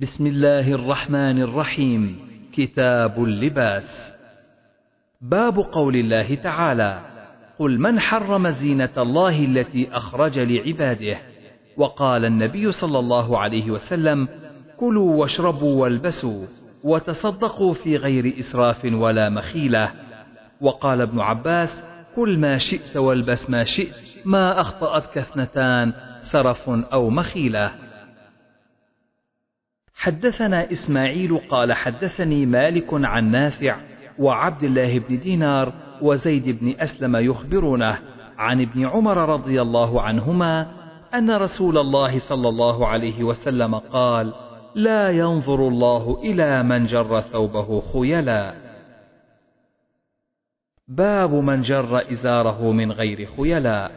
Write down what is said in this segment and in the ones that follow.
بسم الله الرحمن الرحيم. كتاب اللباس. باب قول الله تعالى قل من حرم زينة الله التي أخرج لعباده؟ وقال النبي صلى الله عليه وسلم كلوا واشربوا والبسوا وتصدقوا في غير إسراف ولا مخيلة. وقال ابن عباس كل ما شئت والبس ما شئت ما أخطأتك اثنتان سرف أو مخيلة. حدثنا إسماعيل قال حدثني مالك عن نافع وعبد الله بن دينار وزيد بن أسلم يخبرونه عن ابن عمر رضي الله عنهما أن رسول الله صلى الله عليه وسلم قال لا ينظر الله إلى من جر ثوبه خيلا. باب من جر إزاره من غير خيلاء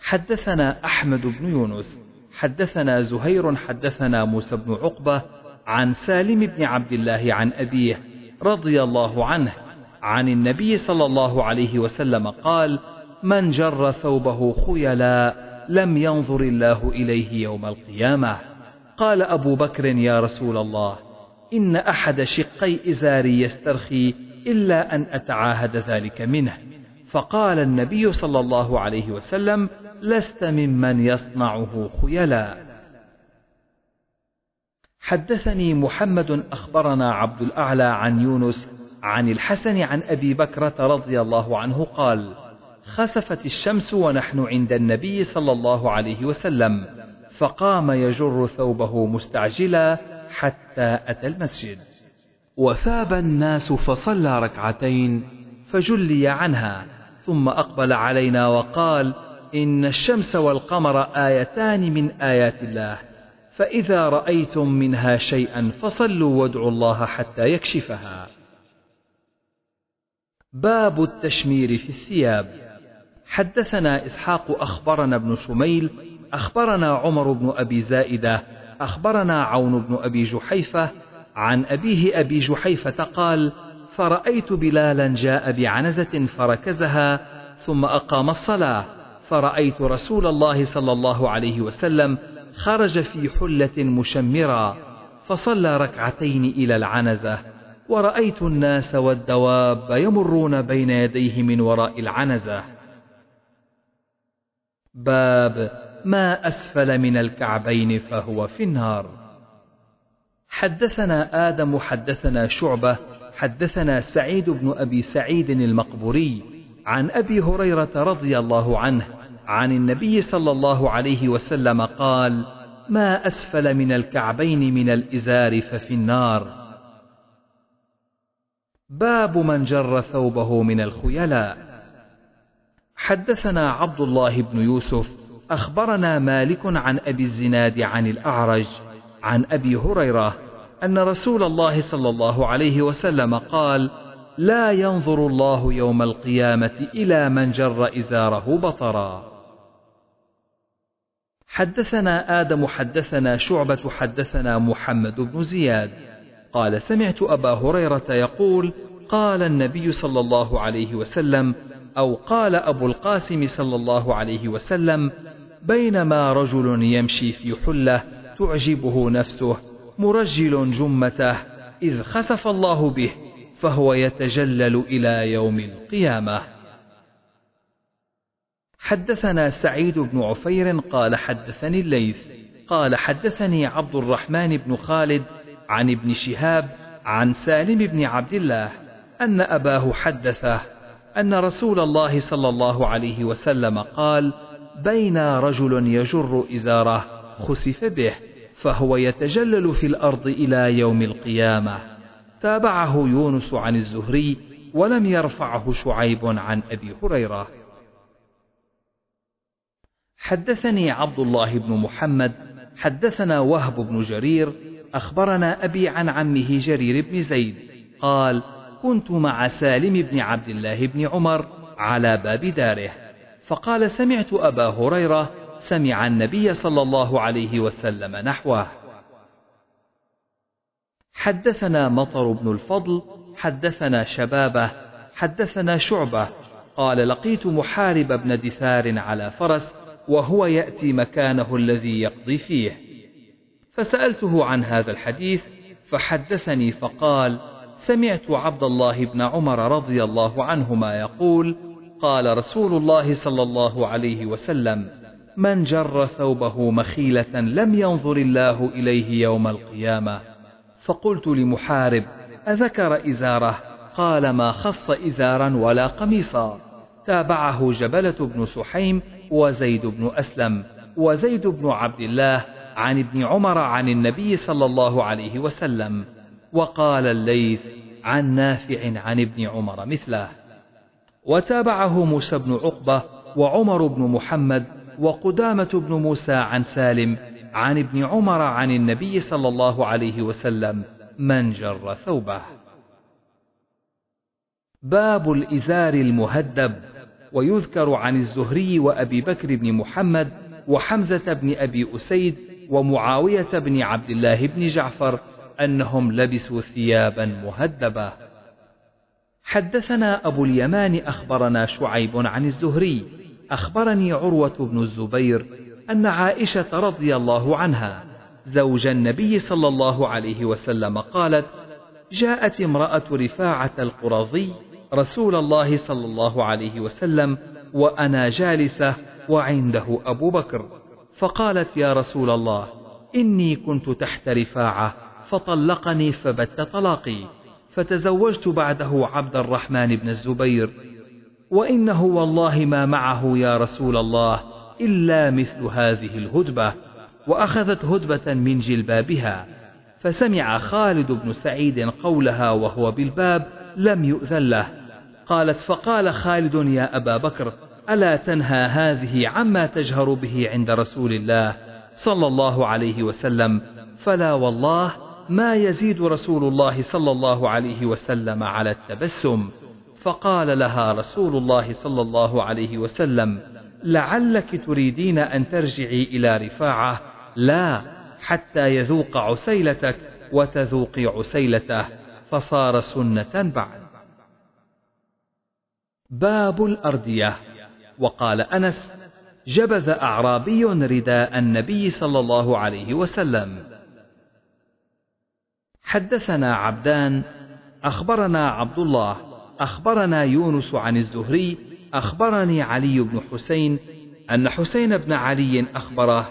حدثنا أحمد بن يونس حدثنا زهير حدثنا موسى بن عقبة عن سالم بن عبد الله عن أبيه رضي الله عنه عن النبي صلى الله عليه وسلم قال من جر ثوبه خيلا لم ينظر الله إليه يوم القيامة. قال أبو بكر يا رسول الله إن أحد شقي إزاري يسترخي إلا أن أتعاهد ذلك منه. فقال النبي صلى الله عليه وسلم لست ممن يصنعه خيلا. حدثني محمد أخبرنا عبد الأعلى عن يونس عن الحسن عن أبي بكرة رضي الله عنه قال خسفت الشمس ونحن عند النبي صلى الله عليه وسلم فقام يجر ثوبه مستعجلا حتى أتى المسجد. وثاب الناس فصلى ركعتين فجلي عنها ثم أقبل علينا وقال إن الشمس والقمر آيتان من آيات الله. فإذا رأيتم منها شيئا فصلوا وادعوا الله حتى يكشفها. باب التشمير في الثياب. حدثنا إسحاق أخبرنا ابن شميل أخبرنا عمر بن أبي زائدة أخبرنا عون بن أبي جحيفة عن أبيه أبي جحيفة قال فرأيت بلالا جاء بعنزة فركزها ثم أقام الصلاة. فرأيت رسول الله صلى الله عليه وسلم خرج في حلة مشمرة فصلى ركعتين إلى العنزة ورأيت الناس والدواب يمرون بين يديه من وراء العنزة. باب ما أسفل من الكعبين فهو في النار. حدثنا آدم حدثنا شعبة حدثنا سعيد بن أبي سعيد المقبوري عن أبي هريرة رضي الله عنه عن النبي صلى الله عليه وسلم قال ما أسفل من الكعبين من الإزار ففي النار. باب من جر ثوبه من الخيلاء. حدثنا عبد الله بن يوسف أخبرنا مالك عن أبي الزناد عن الأعرج عن أبي هريرة أن رسول الله صلى الله عليه وسلم قال لا ينظر الله يوم القيامة إلى من جر إزاره بطرا. حدثنا آدم حدثنا شعبة حدثنا محمد بن زياد. قال سمعت أبا هريرة يقول قال النبي صلى الله عليه وسلم أو قال أبو القاسم صلى الله عليه وسلم بينما رجل يمشي في حلة تعجبه نفسه مرجل جمته إذ خسف الله به فهو يتجلل إلى يوم القيامة. حدثنا سعيد بن عفير قال حدثني الليث قال حدثني عبد الرحمن بن خالد عن ابن شهاب عن سالم بن عبد الله أن أباه حدثه أن رسول الله صلى الله عليه وسلم قال بين رجل يجر إزاره خسف به فهو يتجلل في الأرض إلى يوم القيامة. تابعه يونس عن الزهري ولم يرفعه شعيب عن أبي هريرة. حدثني عبد الله بن محمد حدثنا وهب بن جرير أخبرنا أبي عن عمه جرير بن زيد قال كنت مع سالم بن عبد الله بن عمر على باب داره فقال سمعت أبا هريرة سمع النبي صلى الله عليه وسلم نحوه. حدثنا مطر بن الفضل حدثنا شبابة حدثنا شعبة قال لقيت محارب بن دثار على فرس وهو يأتي مكانه الذي يقضي فيه. فسألته عن هذا الحديث فحدثني فقال سمعت عبد الله بن عمر رضي الله عنهما يقول قال رسول الله صلى الله عليه وسلم من جر ثوبه مخيلة لم ينظر الله إليه يوم القيامة. فقلت لمحارب أذكر إزاره؟ قال ما خص إزارا ولا قميصا. تابعه جبلة بن سحيم وزيد بن أسلم وزيد بن عبد الله عن ابن عمر عن النبي صلى الله عليه وسلم وقال الليث عن نافع عن ابن عمر مثله. وتابعه موسى بن عقبة وعمر بن محمد وقدامة بن موسى عن سالم عن ابن عمر عن النبي صلى الله عليه وسلم من جر ثوبه. باب الإزار المهدب ويذكر عن الزهري وأبي بكر بن محمد وحمزة بن أبي أسيد ومعاوية بن عبد الله بن جعفر أنهم لبسوا ثيابا مهدبة حدثنا أبو اليمان أخبرنا شعيب عن الزهري. أخبرني عروة بن الزبير أن عائشة رضي الله عنها زوج النبي صلى الله عليه وسلم قالت جاءت امرأة رفاعة القرظي رسول الله صلى الله عليه وسلم وأنا جالسة وعنده أبو بكر. فقالت يا رسول الله إني كنت تحت رفاعة فطلقني فبت طلاقي فتزوجت بعده عبد الرحمن بن الزبير. وإنه والله ما معه يا رسول الله إلا مثل هذه الهدبة وأخذت هدبة من جلبابها. فسمع خالد بن سعيد قولها وهو بالباب لم يؤذن له. قالت فقال خالد يا أبا بكر ألا تنهى هذه عما تجهر به عند رسول الله صلى الله عليه وسلم؟ فلا والله ما يزيد رسول الله صلى الله عليه وسلم على التبسم. فقال لها رسول الله صلى الله عليه وسلم لعلك تريدين أن ترجعي إلى رفاعة؟ لا حتى يذوق عسيلتك وتذوقي عسيلته. فصار سنة بعد. باب الأردية. وقال أنس جبذ أعرابي رداء النبي صلى الله عليه وسلم. حدثنا عبدان أخبرنا عبد الله أخبرنا يونس عن الزهري أخبرني علي بن حسين أن حسين بن علي أخبره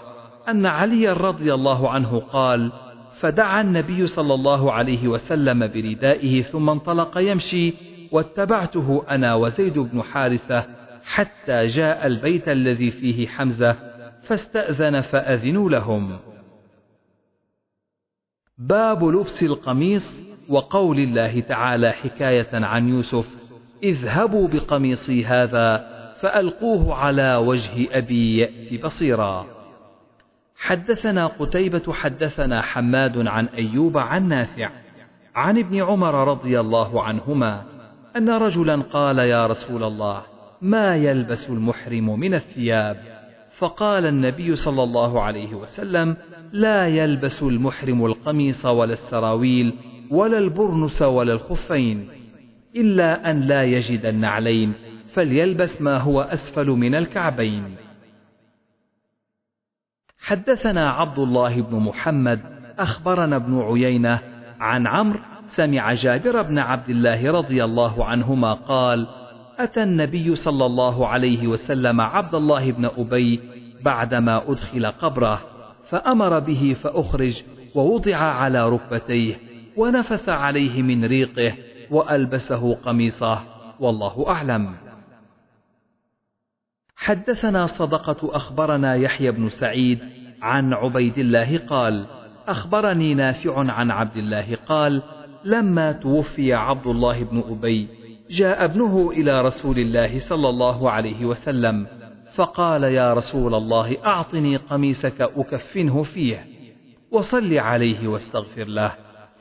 أن علي رضي الله عنه قال فدعا النبي صلى الله عليه وسلم بردائه ثم انطلق يمشي واتبعته أنا وزيد بن حارثة حتى جاء البيت الذي فيه حمزة فاستأذن فأذنوا لهم. باب لبس القميص وقول الله تعالى حكاية عن يوسف اذهبوا بقميصي هذا فألقوه على وجه أبي يأتي بصيرا. حدثنا قتيبة حدثنا حماد عن أيوب عن نافع عن ابن عمر رضي الله عنهما أن رجلا قال يا رسول الله ما يلبس المحرم من الثياب؟ فقال النبي صلى الله عليه وسلم لا يلبس المحرم القميص ولا السراويل ولا البرنس ولا الخفين إلا أن لا يجد النعلين فليلبس ما هو أسفل من الكعبين. حدثنا عبد الله بن محمد أخبرنا ابن عيينة عن عمرو سمع جابر بن عبد الله رضي الله عنهما قال أتى النبي صلى الله عليه وسلم عبد الله بن أبي بعدما أدخل قبره فأمر به فأخرج ووضع على ركبتيه ونفث عليه من ريقه وألبسه قميصه والله أعلم. حدثنا صدقة أخبرنا يحيى بن سعيد عن عبيد الله قال أخبرني نافع عن عبد الله قال لما توفي عبد الله بن أبي جاء ابنه إلى رسول الله صلى الله عليه وسلم فقال يا رسول الله أعطني قميصك أكفنه فيه وصل عليه واستغفر له.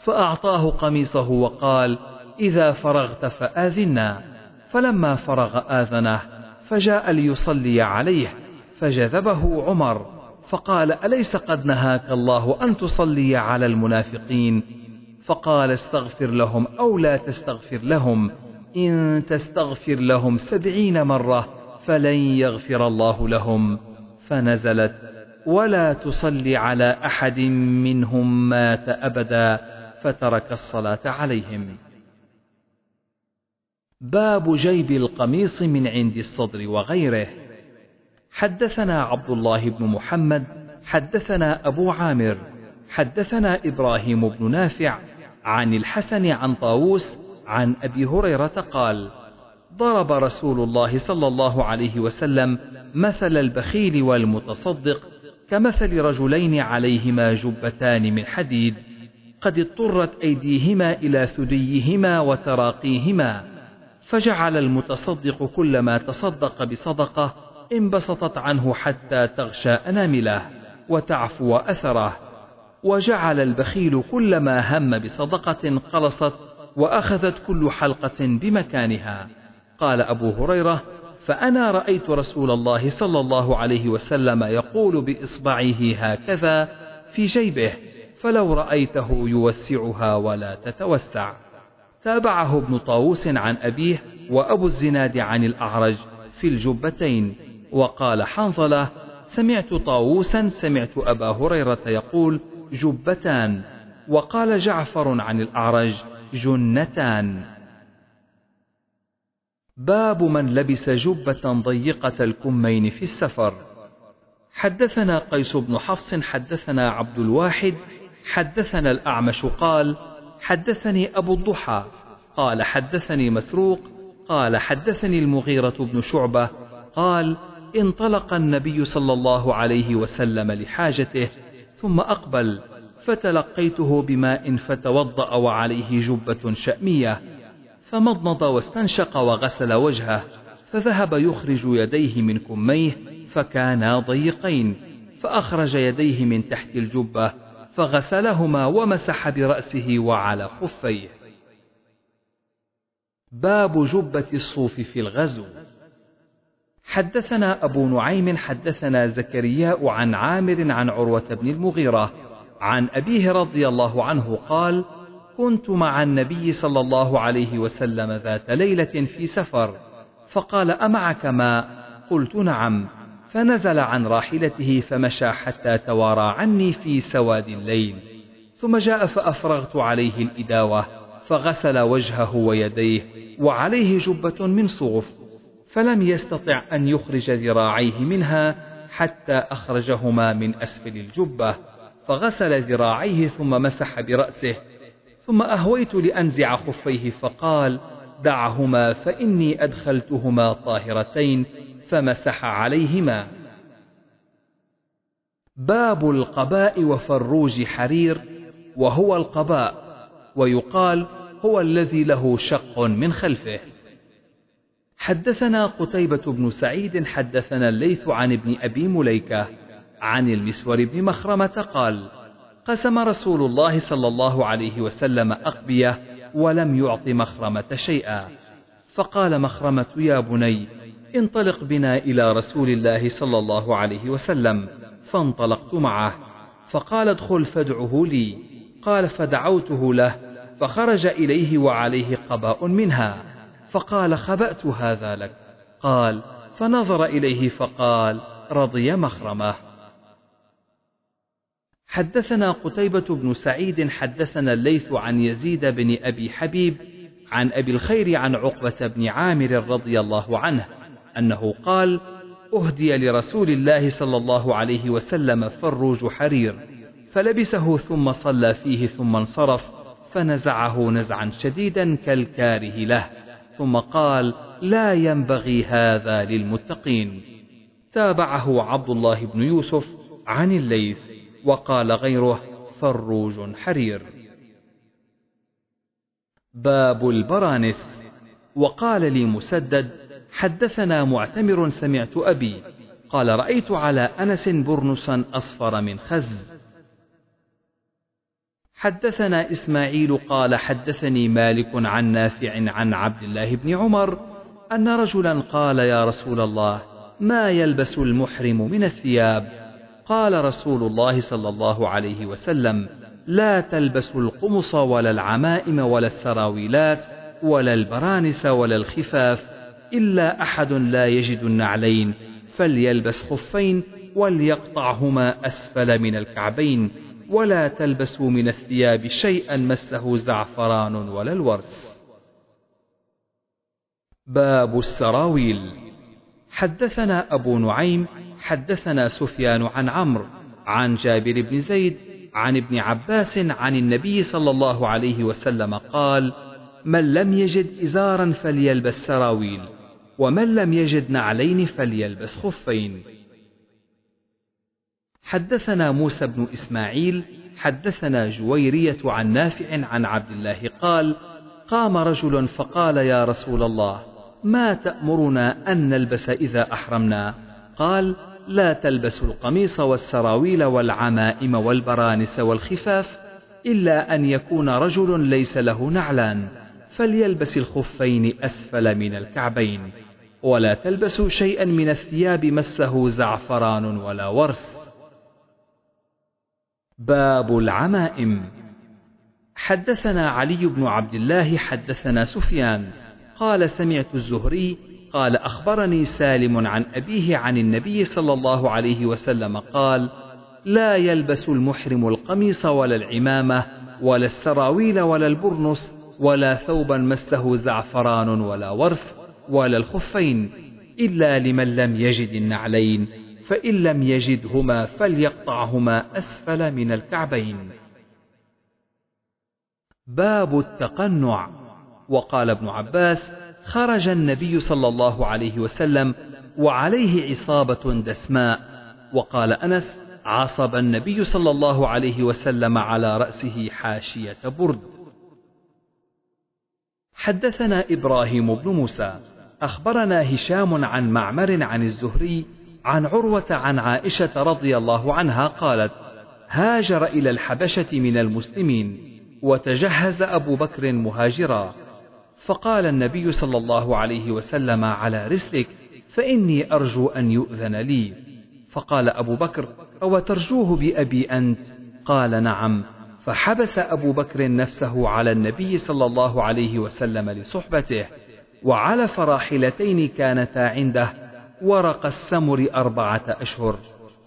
فأعطاه قميصه وقال إذا فرغت فآذنا. فلما فرغ آذنه فجاء ليصلي عليه فجذبه عمر فقال أليس قد نهاك الله أن تصلي على المنافقين؟ فقال استغفر لهم أو لا تستغفر لهم. إن تستغفر لهم سبعين مرة فلن يغفر الله لهم. فنزلت ولا تصل على أحد منهم مات أبدا. فترك الصلاة عليهم. باب جيب القميص من عند الصدر وغيره. حدثنا عبد الله بن محمد حدثنا أبو عامر حدثنا إبراهيم بن نافع عن الحسن عن طاووس عن أبي هريرة قال ضرب رسول الله صلى الله عليه وسلم مثل البخيل والمتصدق كمثل رجلين عليهما جبتان من حديد قد اضطرت أيديهما إلى ثديهما وتراقيهما فجعل المتصدق كلما تصدق بصدقة انبسطت عنه حتى تغشى أنامله وتعفو أثره وجعل البخيل كلما هم بصدقة قلصت وأخذت كل حلقة بمكانها. قال أبو هريرة فأنا رأيت رسول الله صلى الله عليه وسلم يقول بإصبعه هكذا في جيبه فلو رأيته يوسعها ولا تتوسع. تابعه ابن طاووس عن أبيه وأبو الزناد عن الأعرج في الجبتين. وقال حنظلة سمعت طاووسا سمعت أبا هريرة يقول جبتان وقال جعفر عن الأعرج جنتان. باب من لبس جبة ضيقة الكمين في السفر. حدثنا قيس بن حفص حدثنا عبد الواحد حدثنا الأعمش قال حدثني أبو الضحى قال حدثني مسروق قال حدثني المغيرة بن شعبة قال انطلق النبي صلى الله عليه وسلم لحاجته ثم أقبل فتلقيته بماء فتوضأ وعليه جبة شأمية فمضمض واستنشق وغسل وجهه فذهب يخرج يديه من كميه فكانا ضيقين فأخرج يديه من تحت الجبة فغسلهما ومسح برأسه وعلى خفيه. باب جبة الصوف في الغزو. حدثنا أبو نعيم حدثنا زكرياء عن عامر عن عروة بن المغيرة عن أبيه رضي الله عنه قال كنت مع النبي صلى الله عليه وسلم ذات ليلة في سفر فقال أمعك ماء قلت نعم. فنزل عن راحلته فمشى حتى توارى عني في سواد الليل ثم جاء فأفرغت عليه الإداوة فغسل وجهه ويديه وعليه جبة من صوف فلم يستطع أن يخرج ذراعيه منها حتى أخرجهما من أسفل الجبة فغسل ذراعيه ثم مسح برأسه ثم أهويت لأنزع خفيه فقال دعهما فإني أدخلتهما طاهرتين فمسح عليهما. باب القباء وفروج حرير وهو القباء ويقال هو الذي له شق من خلفه حدثنا قتيبة بن سعيد حدثنا الليث عن ابن أبي مليكة عن المسور بن مخرمة قال قسم رسول الله صلى الله عليه وسلم أقبية ولم يعط مخرمة شيئا. فقال مخرمة يا بني انطلق بنا إلى رسول الله صلى الله عليه وسلم. فانطلقت معه. فقال ادخل فادعه لي. قال فدعوته له. فخرج إليه وعليه قباء منها. فقال خبأت هذا لك. قال فنظر إليه فقال رضي مخرمه. حدثنا قتيبة بن سعيد حدثنا الليث عن يزيد بن أبي حبيب عن أبي الخير عن عقبة بن عامر رضي الله عنه أنه قال أهدي لرسول الله صلى الله عليه وسلم فروج حرير فلبسه ثم صلى فيه ثم انصرف فنزعه نزعا شديدا كالكاره له. ثم قال لا ينبغي هذا للمتقين. تابعه عبد الله بن يوسف عن الليث وقال غيره فروج حرير. باب البرانس. وقال لي مسدد حدثنا معتمر سمعت أبي قال رأيت على أنس برنسا أصفر من خز. حدثنا إسماعيل قال حدثني مالك عن نافع عن عبد الله بن عمر أن رجلا قال يا رسول الله ما يلبس المحرم من الثياب؟ قال رسول الله صلى الله عليه وسلم لا تلبسوا القمص ولا العمائم ولا السراويلات ولا البرانس ولا الخفاف إلا أحد لا يجد النعلين فليلبس خفين وليقطعهما أسفل من الكعبين. ولا تلبسوا من الثياب شيئا مسه زعفران ولا الورس باب السراويل. حدثنا أبو نعيم حدثنا سفيان عن عمرو عن جابر بن زيد عن ابن عباس عن النبي صلى الله عليه وسلم قال من لم يجد إزارا فليلبس سراويل ومن لم يجد نعلين فليلبس خفين. حدثنا موسى بن إسماعيل حدثنا جويرية عن نافع عن عبد الله قال قام رجل فقال يا رسول الله ما تأمرنا أن نلبس إذا أحرمنا؟ قال لا تلبسوا القميص والسراويل والعمائم والبرانس والخفاف إلا أن يكون رجل ليس له نعلان فليلبس الخفين أسفل من الكعبين ولا تلبسوا شيئا من الثياب مسه زعفران ولا ورس. باب العمائم. حدثنا علي بن عبد الله حدثنا سفيان. قال سمعت الزهري قال أخبرني سالم عن أبيه عن النبي صلى الله عليه وسلم قال لا يلبس المحرم القميص ولا العمامة ولا السراويل ولا البرنس ولا ثوبا مسه زعفران ولا ورث ولا الخفين إلا لمن لم يجد النعلين فإن لم يجدهما فليقطعهما أسفل من الكعبين. باب التقنع وقال ابن عباس: خرج النبي صلى الله عليه وسلم وعليه عصابة دسماء، وقال أنس: عصب النبي صلى الله عليه وسلم على رأسه حاشية برد. حدثنا إبراهيم بن موسى، أخبرنا هشام عن معمر عن الزهري عن عروة عن عائشة رضي الله عنها قالت: هاجر إلى الحبشة من المسلمين، وتجهز أبو بكر مهاجرا، فقال النبي صلى الله عليه وسلم على رسلك فإني أرجو أن يؤذن لي، فقال أبو بكر: أو ترجوه بأبي أنت؟ قال نعم، فحبس أبو بكر نفسه على النبي صلى الله عليه وسلم لصحبته، وعلف راحلتين كانتا عنده ورق السمر أربعة أشهر.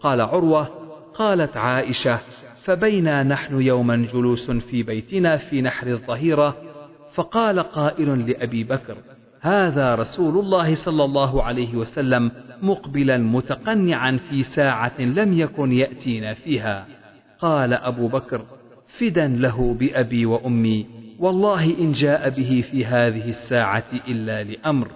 قال عروة قالت عائشة فبينا نحن يوما جلوس في بيتنا في نحر الظهيرة؟ فقال قائل لأبي بكر هذا رسول الله صلى الله عليه وسلم مقبلا متقنعا في ساعة لم يكن يأتينا فيها. قال أبو بكر فدا له بأبي وأمي والله إن جاء به في هذه الساعة إلا لأمر.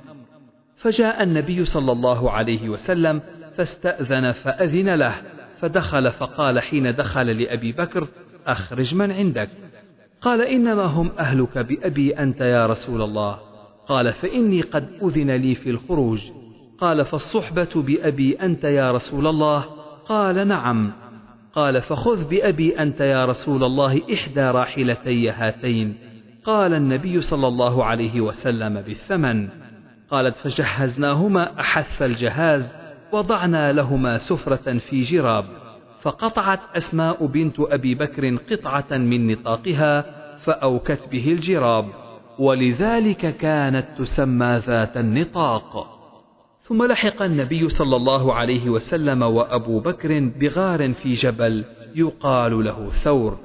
فجاء النبي صلى الله عليه وسلم فاستأذن فأذن له فدخل فقال حين دخل لأبي بكر أخرج من عندك. قال إنما هم أهلك بأبي أنت يا رسول الله. قال فإني قد أذن لي في الخروج. قال فالصحبة بأبي أنت يا رسول الله؟ قال نعم. قال فخذ بأبي أنت يا رسول الله إحدى راحلتي هاتين. قال النبي صلى الله عليه وسلم بالثمن. قالت فجهزناهما أحث الجهاز وضعنا لهما سفرة في جراب فقطعت أسماء بنت أبي بكر قطعة من نطاقها فأوكت به الجراب ولذلك كانت تسمى ذات النطاق. ثم لحق النبي صلى الله عليه وسلم وأبو بكر بغار في جبل يقال له ثور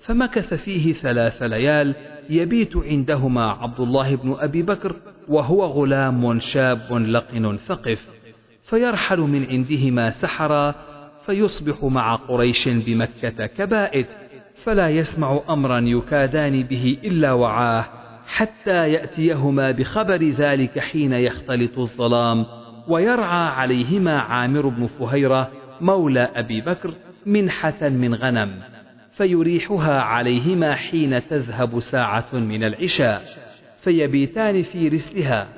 فمكث فيه ثلاث ليال يبيت عندهما عبد الله بن أبي بكر وهو غلام شاب لقن ثقف فيرحل من عندهما سحرا فيصبح مع قريش بمكة كبائت فلا يسمع أمرا يكادان به إلا وعاه حتى يأتيهما بخبر ذلك حين يختلط الظلام ويرعى عليهما عامر بن فهيرة مولى أبي بكر منحة من غنم فيريحها عليهما حين تذهب ساعة من العشاء. فيبيتان في رسلها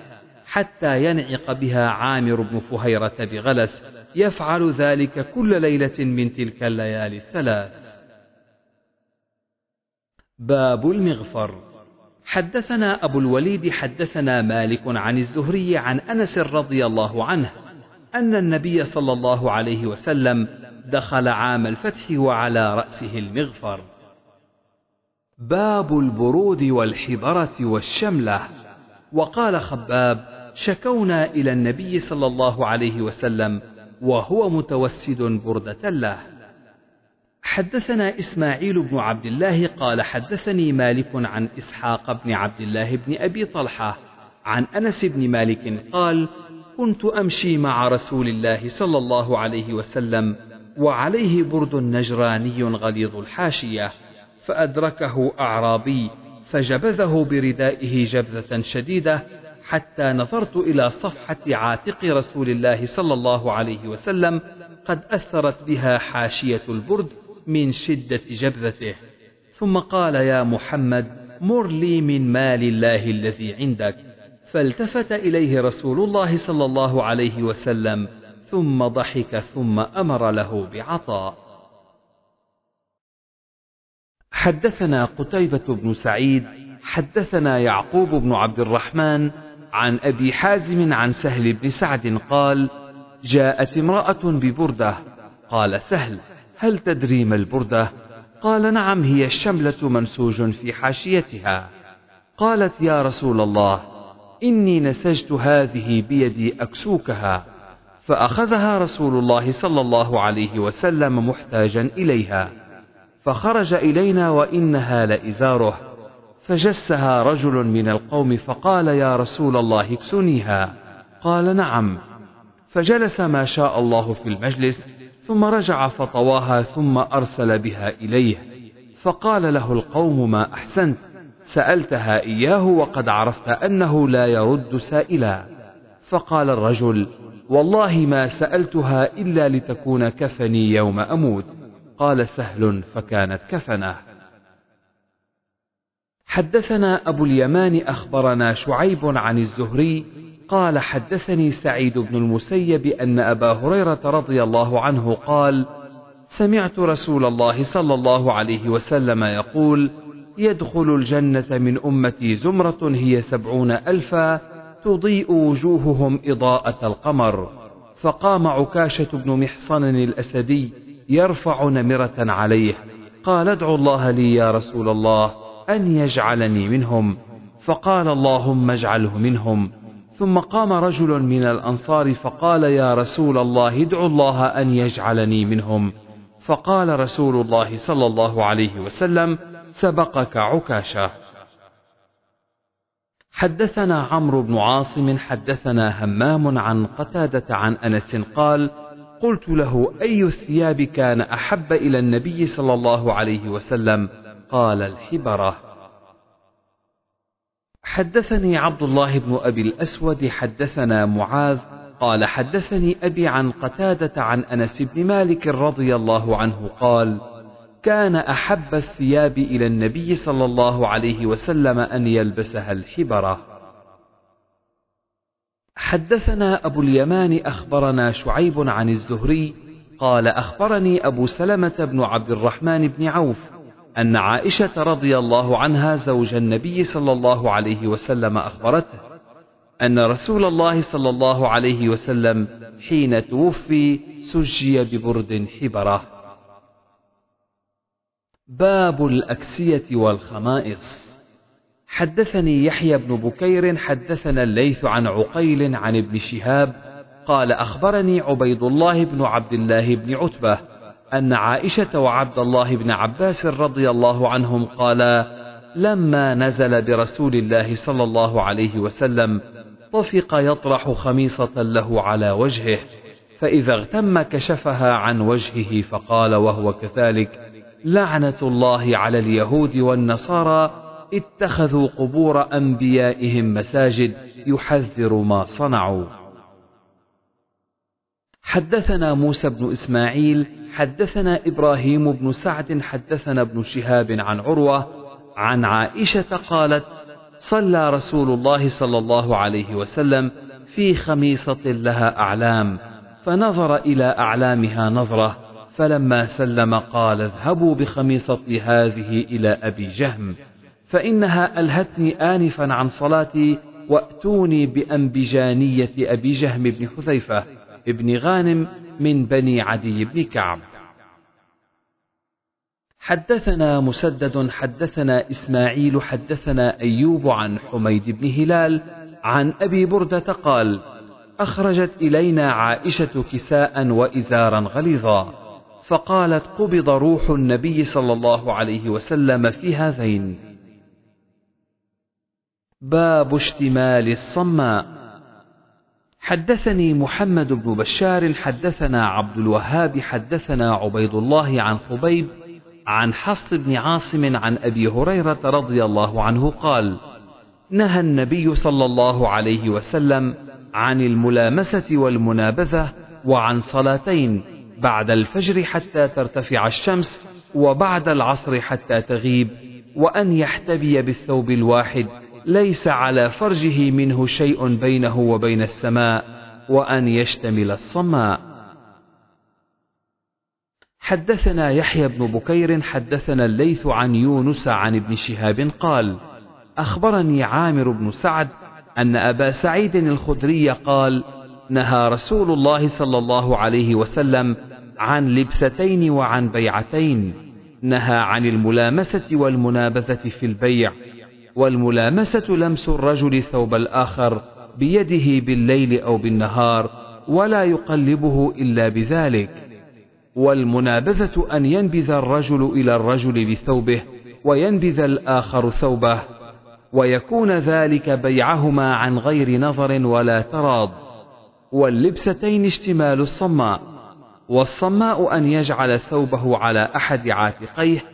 حتى ينعق بها عامر بن فهيرة بغلس يفعل ذلك كل ليلة من تلك الليالي الثلاث. باب المغفر. حدثنا أبو الوليد حدثنا مالك عن الزهري عن أنس رضي الله عنه أن النبي صلى الله عليه وسلم دخل عام الفتح وعلى رأسه المغفر. باب البرود والحبرة والشملة. وقال خباب شكونا إلى النبي صلى الله عليه وسلم وهو متوسد بردة له. حدثنا إسماعيل بن عبد الله قال حدثني مالك عن إسحاق بن عبد الله بن أبي طلحة عن أنس بن مالك قال كنت أمشي مع رسول الله صلى الله عليه وسلم وعليه برد نجراني غليظ الحاشية. فأدركه أعرابي فجبذه بردائه جبذة شديدة حتى نظرت إلى صفحة عاتق رسول الله صلى الله عليه وسلم قد أثرت بها حاشية البرد من شدة جبذته. ثم قال يا محمد مر لي من مال الله الذي عندك. فالتفت إليه رسول الله صلى الله عليه وسلم ثم ضحك ثم أمر له بعطاء. حدثنا قتيبة بن سعيد حدثنا يعقوب بن عبد الرحمن عن أبي حازم عن سهل بن سعد قال جاءت امرأة ببردة. قال سهل هل تدري ما البردة؟ قال نعم هي الشملة منسوج في حاشيتها. قالت يا رسول الله إني نسجت هذه بيدي أكسوكها فأخذها رسول الله صلى الله عليه وسلم محتاجا إليها. فخرج إلينا وإنها لإزاره. فجسها رجل من القوم فقال يا رسول الله اكسنيها. قال نعم. فجلس ما شاء الله في المجلس ثم رجع فطواها ثم أرسل بها إليه. فقال له القوم ما أحسنت؟ سألتها إياه وقد عرفت أنه لا يرد سائلا. فقال الرجل والله ما سألتها إلا لتكون كفني يوم أموت. قال سهل فكانت كفنة. حدثنا أبو اليمان أخبرنا شعيب عن الزهري قال حدثني سعيد بن المسيب أن أبا هريرة رضي الله عنه قال سمعت رسول الله صلى الله عليه وسلم يقول يدخل الجنة من أمتي زمرة هي سبعون ألفا تضيء وجوههم إضاءة القمر. فقام عكاشة بن محصن الأسدي يرفع نمرة عليه قال ادعو الله لي يا رسول الله أن يجعلني منهم. فقال اللهم اجعله منهم. ثم قام رجل من الأنصار فقال يا رسول الله ادعو الله أن يجعلني منهم. فقال رسول الله صلى الله عليه وسلم سبقك عكاشة. حدثنا عمرو بن عاصم حدثنا همام عن قتادة عن أنس قال قلت له أي الثياب كان أحب إلى النبي صلى الله عليه وسلم؟ قال الحبرة. حدثني عبد الله بن أبي الأسود حدثنا معاذ قال حدثني أبي عن قتادة عن أنس بن مالك رضي الله عنه قال كان أحب الثياب إلى النبي صلى الله عليه وسلم أن يلبسها الحبرة. حدثنا أبو اليمان أخبرنا شعيب عن الزهري قال أخبرني أبو سلمة بن عبد الرحمن بن عوف أن عائشة رضي الله عنها زوج النبي صلى الله عليه وسلم أخبرته أن رسول الله صلى الله عليه وسلم حين توفي سجي ببرد حبرة. باب الأكسية والخمائص. حدثني يحيى بن بكير حدثنا الليث عن عقيل عن ابن شهاب قال أخبرني عبيد الله بن عبد الله بن عتبة أن عائشة وعبد الله بن عباس رضي الله عنهم قالا لما نزل برسول الله صلى الله عليه وسلم طفق يطرح خميصة له على وجهه فإذا اغتم كشفها عن وجهه فقال وهو كذلك لعنة الله على اليهود والنصارى اتخذوا قبور أنبيائهم مساجد يحذر ما صنعوا. حدثنا موسى بن إسماعيل حدثنا إبراهيم بن سعد حدثنا ابن شهاب عن عروة عن عائشة قالت صلى رسول الله صلى الله عليه وسلم في خميصة لها أعلام فنظر إلى أعلامها نظرة فلما سلم قال اذهبوا بخميصتي هذه إلى أبي جهم. فإنها ألهتني آنفا عن صلاتي وأتوني بأنبجانية أبي جهم بن حذيفة ابن غانم من بني عدي بن كعب. حدثنا مسدد حدثنا إسماعيل حدثنا أيوب عن حميد بن هلال عن أبي بردة قال أخرجت إلينا عائشة كساء وإزارا غليظا فقالت قبض روح النبي صلى الله عليه وسلم في هذين. باب اشتمال الصماء. حدثني محمد بن بشار حدثنا عبد الوهاب حدثنا عبيد الله عن خبيب عن حفص بن عاصم عن أبي هريرة رضي الله عنه قال نهى النبي صلى الله عليه وسلم عن الملامسة والمنابذة وعن صلاتين بعد الفجر حتى ترتفع الشمس وبعد العصر حتى تغيب وأن يحتبي بالثوب الواحد ليس على فرجه منه شيء بينه وبين السماء وأن يشتمل الصماء. حدثنا يحيى بن بكير حدثنا الليث عن يونس عن ابن شهاب قال أخبرني عامر بن سعد أن أبا سعيد الخدري قال نهى رسول الله صلى الله عليه وسلم عن لبستين وعن بيعتين نهى عن الملامسة والمنابذة في البيع والملامسة لمس الرجل ثوب الآخر بيده بالليل أو بالنهار ولا يقلبه إلا بذلك. والمنابذة أن ينبذ الرجل إلى الرجل بثوبه وينبذ الآخر ثوبه ويكون ذلك بيعهما عن غير نظر ولا تراض. واللبستين اشتمال الصماء والصماء أن يجعل ثوبه على أحد عاتقيه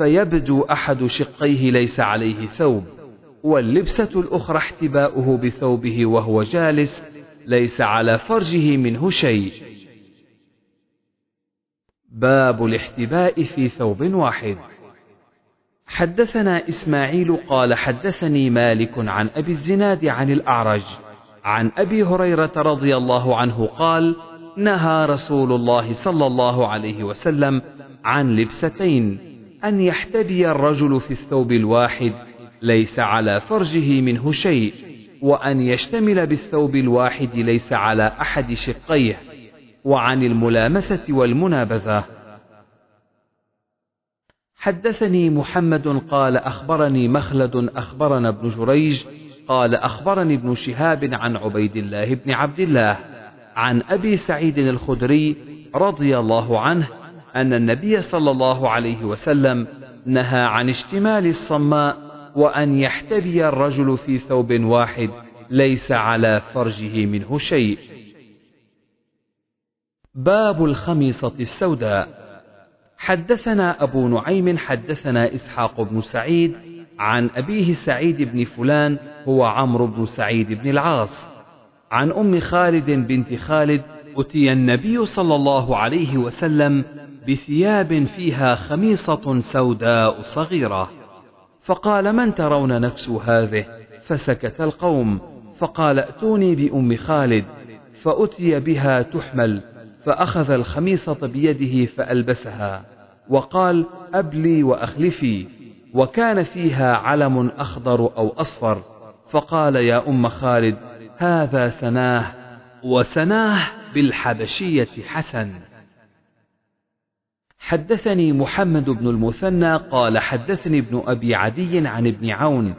فيبدو أحد شقيه ليس عليه ثوب واللبسة الأخرى احتباؤه بثوبه وهو جالس ليس على فرجه منه شيء. باب الاحتباء في ثوب واحد. حدثنا إسماعيل قال حدثني مالك عن أبي الزناد عن الأعرج عن أبي هريرة رضي الله عنه قال نهى رسول الله صلى الله عليه وسلم عن لبستين. أن يحتبي الرجل في الثوب الواحد ليس على فرجه منه شيء وأن يشتمل بالثوب الواحد ليس على أحد شقيه. وعن الملامسة والمنابذة حدثني محمد قال أخبرني مخلد أخبرنا ابن جريج قال أخبرني ابن شهاب عن عبيد الله بن عبد الله عن أبي سعيد الخدري رضي الله عنه أن النبي صلى الله عليه وسلم نهى عن اشتمال الصماء وأن يحتبي الرجل في ثوب واحد ليس على فرجه منه شيء. باب الخميصة السوداء حدثنا أبو نعيم حدثنا إسحاق بن سعيد عن أبيه سعيد بن فلان هو عمرو بن سعيد بن العاص عن أم خالد بنت خالد أتي النبي صلى الله عليه وسلم بثياب فيها خميصة سوداء صغيرة. فقال من ترون نكس هذه؟ فسكت القوم. فقال ائتوني بأم خالد. فأتي بها تحمل. فأخذ الخميصة بيده فألبسها. وقال أبلي وأخلفي. وكان فيها علم أخضر أو أصفر. فقال يا أم خالد هذا سناه. وسناه بالحبشية حسن. حدثني محمد بن المثنى قال حدثني ابن أبي عدي عن ابن عون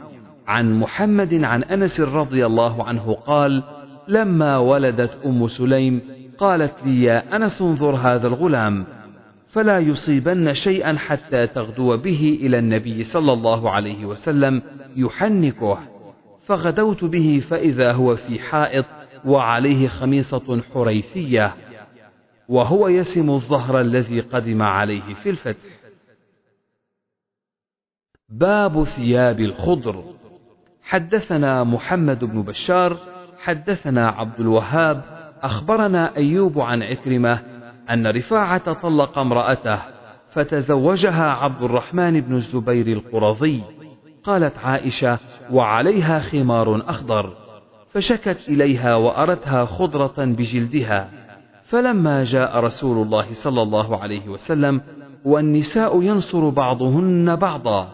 عن محمد عن أنس رضي الله عنه قال لما ولدت أم سليم قالت لي يا أنس انظر هذا الغلام فلا يصيبن شيئا حتى تغدو به إلى النبي صلى الله عليه وسلم يحنكه فغدوت به فإذا هو في حائط وعليه خميصة حريثية وهو يسم الظهر الذي قدم عليه في الفتح. باب ثياب الخضر. حدثنا محمد بن بشار حدثنا عبد الوهاب أخبرنا أيوب عن عكرمة أن رفاعة طلق امرأته فتزوجها عبد الرحمن بن الزبير القرظي. قالت عائشة وعليها خمار أخضر. فشكت إليها وارتها خضرة بجلدها. فلما جاء رسول الله صلى الله عليه وسلم والنساء ينصر بعضهن بعضا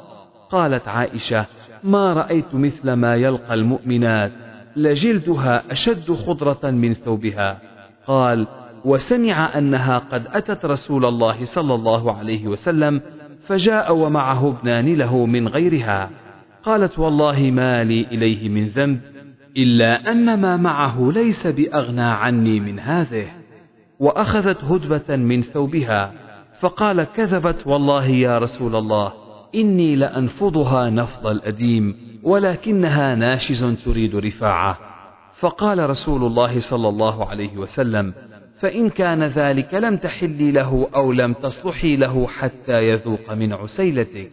قالت عائشة ما رأيت مثل ما يلقى المؤمنات لجلدها أشد خضرة من ثوبها. قال وسمع أنها قد أتت رسول الله صلى الله عليه وسلم فجاء ومعه ابنان له من غيرها. قالت والله ما لي إليه من ذنب إلا أن ما معه ليس بأغنى عني من هذه. وأخذت هدبة من ثوبها فقال كذبت والله يا رسول الله إني لأنفضها نفض الأديم ولكنها ناشز تريد رفاعة. فقال رسول الله صلى الله عليه وسلم فإن كان ذلك لم تحلي له أو لم تصلحي له حتى يذوق من عسيلتك.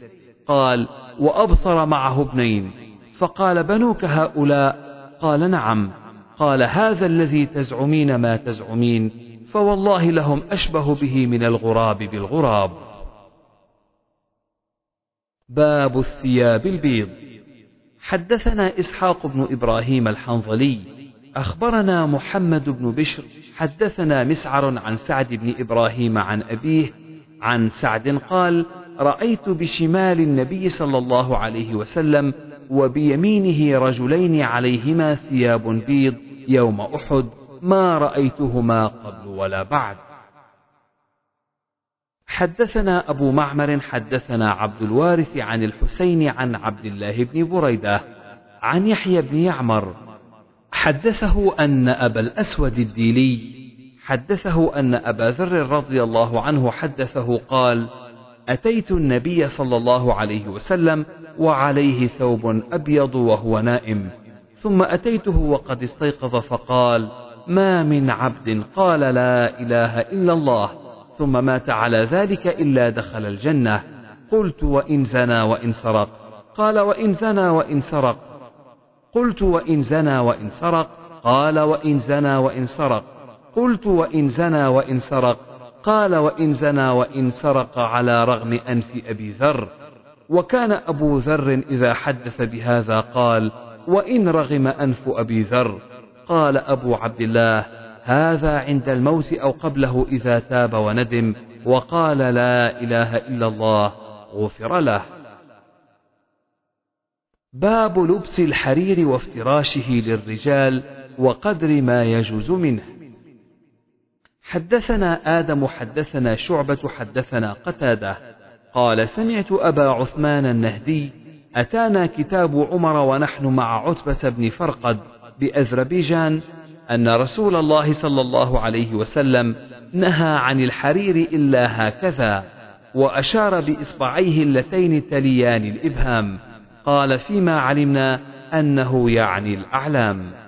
قال وأبصر معه ابنين. فقال بنوك هؤلاء قال نعم. قال هذا الذي تزعمين ما تزعمين فوالله لهم أشبه به من الغراب بالغراب. باب الثياب البيض. حدثنا إسحاق بن إبراهيم الحنظلي. أخبرنا محمد بن بشر. حدثنا مسعر عن سعد بن إبراهيم عن أبيه عن سعد قال رأيت بشمال النبي صلى الله عليه وسلم وبيمينه رجلين عليهما ثياب بيض يوم أحد ما رأيتهما قبل ولا بعد. حدثنا أبو معمر حدثنا عبد الوارث عن الحسين عن عبد الله بن بريدة عن يحيى بن يعمر. حدثه أن أبا الأسود الديلي حدثه أن أبا ذر رضي الله عنه حدثه قال أتيت النبي صلى الله عليه وسلم وعليه ثوب أبيض وهو نائم ثم أتيته وقد استيقظ فقال ما من عبد قال لا إله إلا الله ثم مات على ذلك إلا دخل الجنة قلت وإن زنى وإن سرق؟ قال وإن زنى وإن سرق؟ قلت وإن زنى وإن سرق؟ قال وإن زنى وإن سرق؟ قلت وإن زنى وإن سرق؟ قال وإن زنى وإن سرق على رغم أنف أبي ذر. وكان أبو ذر إذا حدث بهذا قال وإن رغم أنف أبي ذر. قال أبو عبد الله هذا عند الموت أو قبله إذا تاب وندم. وقال لا إله إلا الله غفر له. باب لبس الحرير وافتراشه للرجال وقدر ما يجوز منه. حدثنا آدم حدثنا شعبة حدثنا قتادة. قال سمعت أبا عثمان النهدي أتانا كتاب عمر ونحن مع عتبة بن فرقد بأذربيجان أن رسول الله صلى الله عليه وسلم نهى عن الحرير إلا هكذا وأشار بإصبعيه اللتين تليان الإبهام. قال فيما علمنا أنه يعني الأعلام.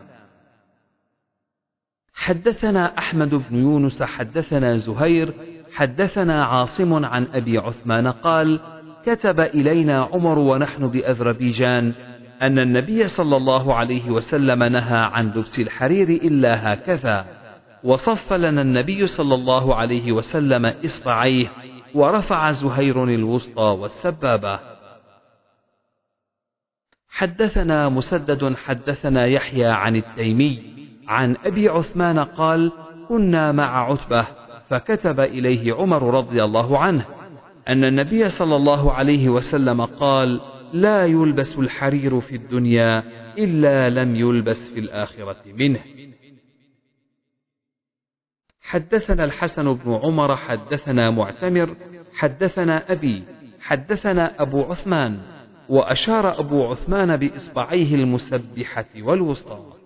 حدثنا أحمد بن يونس حدثنا زهير حدثنا عاصم عن أبي عثمان قال كتب إلينا عمر ونحن بأذربيجان أن النبي صلى الله عليه وسلم نهى عن لبس الحرير إلا هكذا وصف لنا النبي صلى الله عليه وسلم إصبعيه ورفع زهير الوسطى والسبابة. حدثنا مسدد حدثنا يحيى عن التيمي عن أبي عثمان قال كنا مع عتبة فكتب إليه عمر رضي الله عنه أن النبي صلى الله عليه وسلم قال لا يلبس الحرير في الدنيا إلا لم يلبس في الآخرة منه. حدثنا الحسن بن عمر حدثنا معتمر حدثنا أبي حدثنا أبو عثمان وأشار أبو عثمان بإصبعيه المسبحة والوسطى.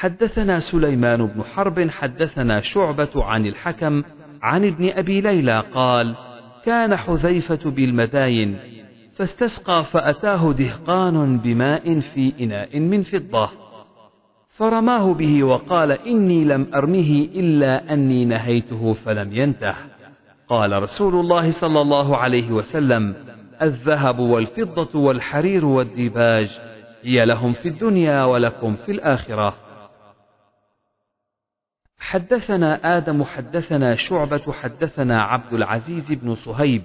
حدثنا سليمان بن حرب حدثنا شعبة عن الحكم عن ابن أبي ليلى قال كان حذيفة بالمداين فاستسقى فأتاه دهقان بماء في إناء من فضة. فرماه به وقال إني لم أرمه إلا أني نهيته فلم ينته. قال رسول الله صلى الله عليه وسلم الذهب والفضة والحرير والديباج هي لهم في الدنيا ولكم في الآخرة. حدثنا آدم حدثنا شعبة حدثنا عبد العزيز بن صهيب.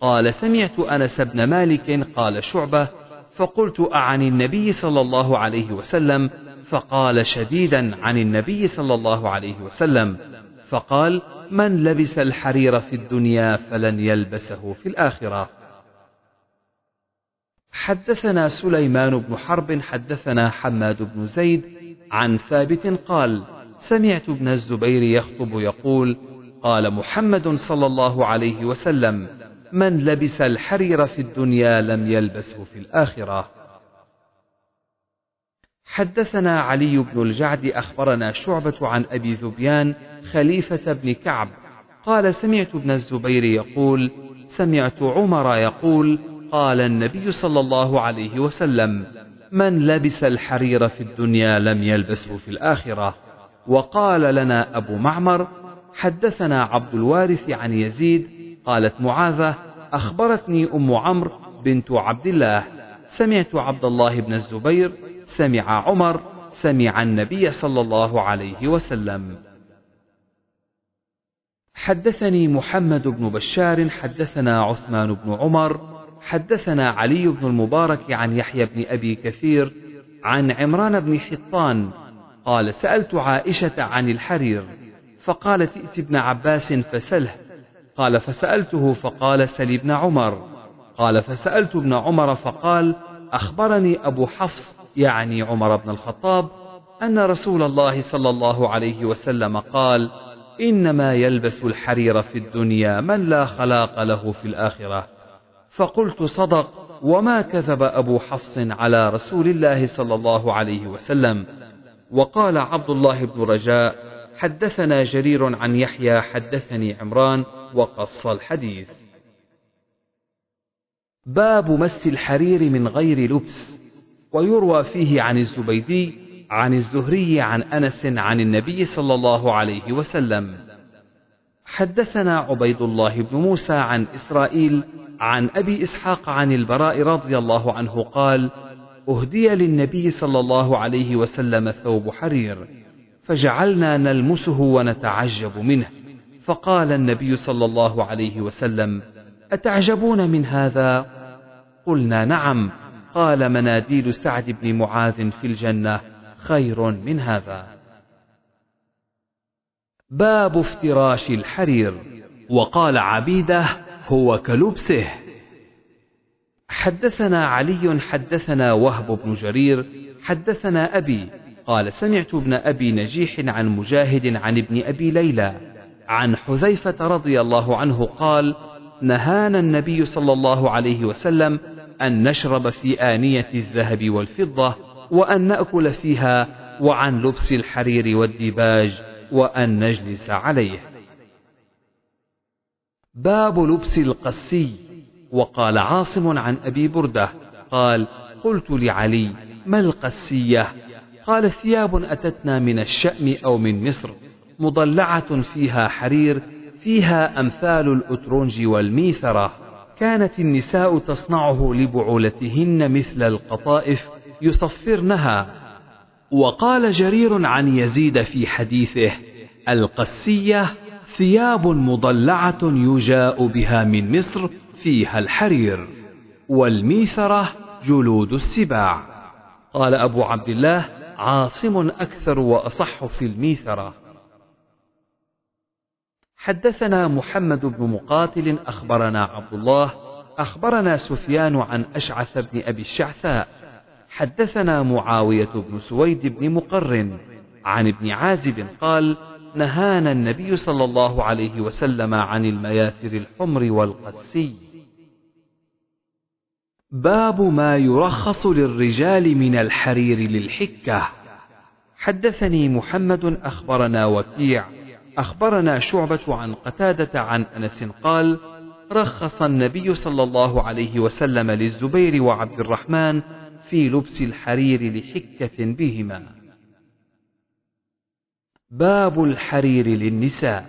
قال سمعت أنس بن مالك قال شعبة فقلت أعن النبي صلى الله عليه وسلم؟ فقال شديدا عن النبي صلى الله عليه وسلم. فقال من لبس الحرير في الدنيا فلن يلبسه في الآخرة. حدثنا سليمان بن حرب حدثنا حماد بن زيد عن ثابت قال سمعت ابن الزبير يخطب يقول قال محمد صلى الله عليه وسلم من لبس الحرير في الدنيا لم يلبسه في الآخرة. حدثنا علي بن الجعد أخبرنا شعبة عن أبي ذبيان خليفة بن كعب قال سمعت ابن الزبير يقول سمعت عمر يقول قال النبي صلى الله عليه وسلم من لبس الحرير في الدنيا لم يلبسه في الآخرة. وقال لنا أبو معمر حدثنا عبد الوارث عن يزيد قالت معاذة أخبرتني أم عمرو بنت عبد الله. سمعت عبد الله بن الزبير سمع عمر سمع النبي صلى الله عليه وسلم. حدثني محمد بن بشار حدثنا عثمان بن عمر حدثنا علي بن المبارك عن يحيى بن أبي كثير عن عمران بن حطان قال سألت عائشة عن الحرير فقالت ائت ابن عباس فسله. قال فسألته فقال سل ابن عمر. قال فسألت ابن عمر فقال أخبرني أبو حفص يعني عمر بن الخطاب أن رسول الله صلى الله عليه وسلم قال إنما يلبس الحرير في الدنيا من لا خلاق له في الآخرة. فقلت صدق وما كذب أبو حفص على رسول الله صلى الله عليه وسلم. وقال عبد الله بن رجاء حدثنا جرير عن يحيى حدثني عمران وقص الحديث. باب مس الحرير من غير لبس ويروى فيه عن الزبيدي عن الزهري عن أنس عن النبي صلى الله عليه وسلم. حدثنا عبيد الله بن موسى عن إسرائيل عن أبي إسحاق عن البراء رضي الله عنه قال أهدي للنبي صلى الله عليه وسلم ثوب حرير فجعلنا نلمسه ونتعجب منه. فقال النبي صلى الله عليه وسلم أتعجبون من هذا؟ قلنا نعم. قال مناديل سعد بن معاذ في الجنة خير من هذا. باب افتراش الحرير. وقال عبيده هو كلبسه. حدثنا علي حدثنا وهب بن جرير حدثنا أبي قال سمعت ابن أبي نجيح عن مجاهد عن ابن أبي ليلى عن حذيفة رضي الله عنه قال نهانا النبي صلى الله عليه وسلم أن نشرب في آنية الذهب والفضة وأن نأكل فيها وعن لبس الحرير والديباج وأن نجلس عليه. باب لبس القسي. وقال عاصم عن أبي بردة قال قلت لعلي ما القسية؟ قال ثياب أتتنا من الشأم أو من مصر مضلعة فيها حرير فيها أمثال الأترنج والميثرة. كانت النساء تصنعه لبعولتهن مثل القطائف يصفرنها. وقال جرير عن يزيد في حديثه القسية ثياب مضلعة يجاء بها من مصر فيها الحرير والميثرة جلود السباع. قال أبو عبد الله عاصم أكثر وأصح في الميثرة. حدثنا محمد بن مقاتل أخبرنا عبد الله أخبرنا سفيان عن أشعث بن أبي الشعثاء. حدثنا معاوية بن سويد بن مقرن عن ابن عازب قال نهانا النبي صلى الله عليه وسلم عن المياثر الحمر والقسي. باب ما يرخص للرجال من الحرير للحكة. حدثني محمد أخبرنا وكيع. أخبرنا شعبة عن قتادة عن أنس قال رخص النبي صلى الله عليه وسلم للزبير وعبد الرحمن في لبس الحرير لحكة بهما. باب الحرير للنساء.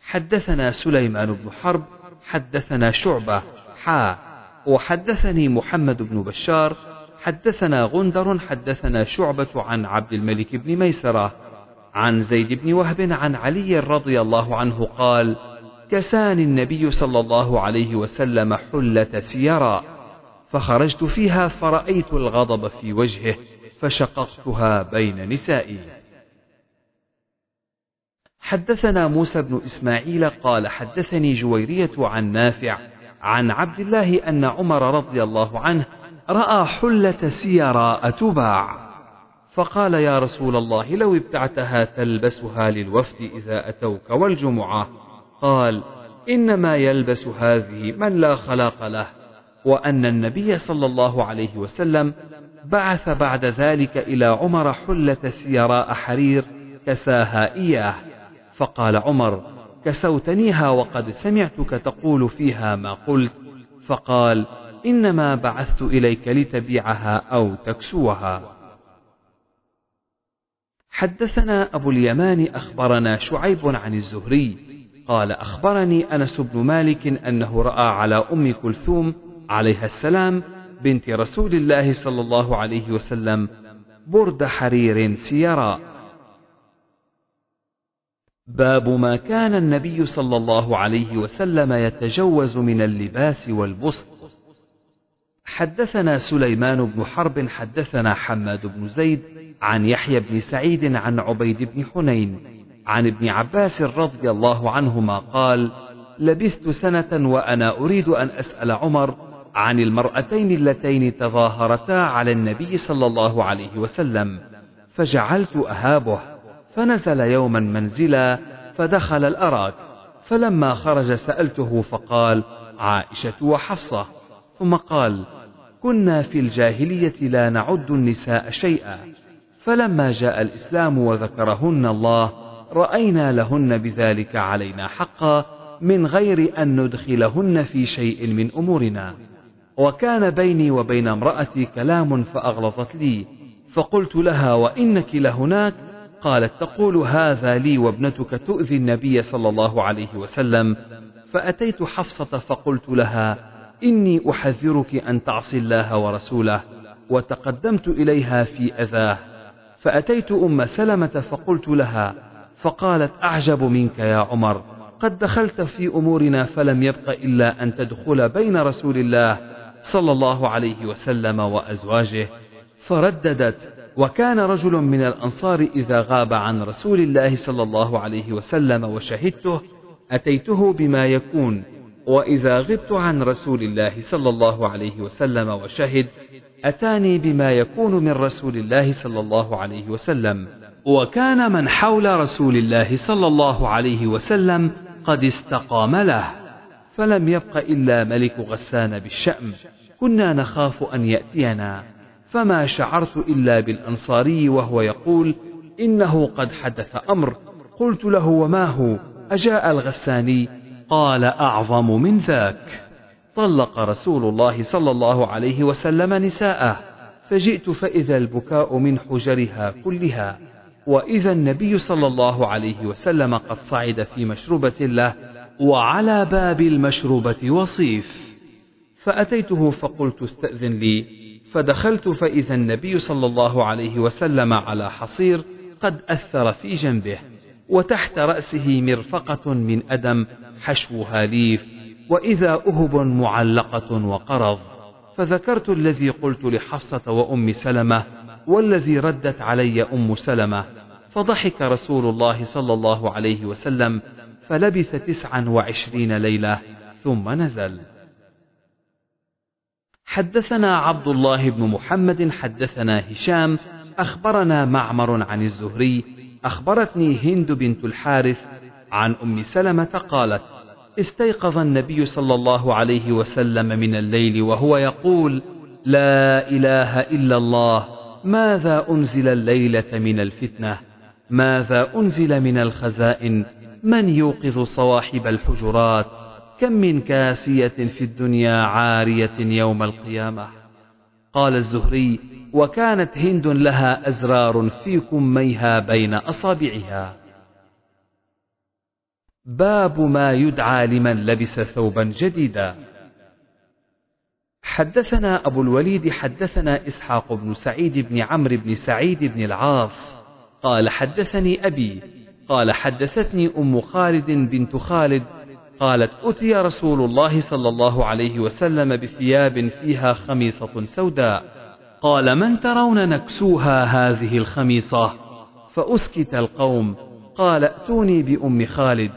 حدثنا سليمان بن حرب حدثنا شعبة حا وحدثني محمد بن بشار حدثنا غندر حدثنا شعبة عن عبد الملك بن ميسرة عن زيد بن وهب عن علي رضي الله عنه قال كساني النبي صلى الله عليه وسلم حلة سيرا فخرجت فيها فرأيت الغضب في وجهه فشققتها بين نسائي. حدثنا موسى بن إسماعيل قال حدثني جويرية عن نافع عن عبد الله أن عمر رضي الله عنه رأى حلة سيراء تباع فقال يا رسول الله لو ابتعتها تلبسها للوفد إذا أتوك والجمعة. قال إنما يلبس هذه من لا خلاق له. وأن النبي صلى الله عليه وسلم بعث بعد ذلك إلى عمر حلة سيراء حرير كساها إياه. فقال عمر كسوتنيها وقد سمعتك تقول فيها ما قلت فقال إنما بعثت إليك لتبيعها أو تكسوها. حدثنا أبو اليمان أخبرنا شعيب عن الزهري قال أخبرني أنس بن مالك أنه رأى على أم كلثوم عليها السلام بنت رسول الله صلى الله عليه وسلم برد حرير سيرا باب ما كان النبي صلى الله عليه وسلم يتجوز من اللباس والبسط. حدثنا سليمان بن حرب حدثنا حماد بن زيد عن يحيى بن سعيد عن عبيد بن حنين عن ابن عباس رضي الله عنهما قال لبثت سنة وأنا أريد أن أسأل عمر عن المرأتين اللتين تظاهرتا على النبي صلى الله عليه وسلم فجعلت أهابه فنزل يوما منزلا فدخل الأراك فلما خرج سألته فقال عائشة وحفصة. ثم قال كنا في الجاهلية لا نعد النساء شيئا. فلما جاء الإسلام وذكرهن الله رأينا لهن بذلك علينا حقا من غير أن ندخلهن في شيء من أمورنا. وكان بيني وبين امرأتي كلام فأغلظت لي فقلت لها وإنك لهناك قالت تقول هذا لي وابنتك تؤذي النبي صلى الله عليه وسلم. فأتيت حفصة فقلت لها إني أحذرك أن تعصي الله ورسوله وتقدمت إليها في أذاه. فأتيت أم سلمة فقلت لها فقالت أعجب منك يا عمر قد دخلت في أمورنا فلم يبق إلا أن تدخل بين رسول الله صلى الله عليه وسلم وأزواجه. فرددت وكان رجل من الأنصار إذا غاب عن رسول الله صلى الله عليه وسلم وشهدته أتيته بما يكون وإذا غبت عن رسول الله صلى الله عليه وسلم وشهد أتاني بما يكون من رسول الله صلى الله عليه وسلم. وكان من حول رسول الله صلى الله عليه وسلم قد استقام له فلم يبق إلا ملك غسان بالشأم. كنا نخاف أن يأتينا. فما شعرت إلا بالأنصاري وهو يقول إنه قد حدث أمر. قلت له وما هو؟ أجاء الغساني. قال أعظم من ذاك. طلق رسول الله صلى الله عليه وسلم نساءه فجئت فإذا البكاء من حجرها كلها. وإذا النبي صلى الله عليه وسلم قد صعد في مشروبة له وعلى باب المشروبة وصيف. فأتيته فقلت استأذن لي. فدخلت فإذا النبي صلى الله عليه وسلم على حصير قد أثر في جنبه وتحت رأسه مرفقة من أدم حشوها ليف وإذا أهب معلقة وقرض. فذكرت الذي قلت لحفصة وأم سلمة والذي ردت علي أم سلمة فضحك رسول الله صلى الله عليه وسلم فلبث تسعا وعشرين ليلة ثم نزل. حدثنا عبد الله بن محمد حدثنا هشام أخبرنا معمر عن الزهري أخبرتني هند بنت الحارث عن أم سلمة قالت استيقظ النبي صلى الله عليه وسلم من الليل وهو يقول لا إله إلا الله ماذا أنزل الليلة من الفتنة؟ ماذا أنزل من الخزائن؟ من يوقظ صواحب الحجرات؟ كم من كاسية في الدنيا عارية يوم القيامة؟ قال الزهري وكانت هند لها أزرار في كميها بين أصابعها. باب ما يدعى لمن لبس ثوبا جديدا. حدثنا أبو الوليد حدثنا إسحاق بن سعيد بن عمرو بن سعيد بن العاص. قال حدثني أبي قال حدثتني أم خالد بنت خالد قالت أتي رسول الله صلى الله عليه وسلم بثياب فيها خميصة سوداء. قال من ترون نكسوها هذه الخميصة؟ فأسكت القوم. قال ائتوني بأم خالد.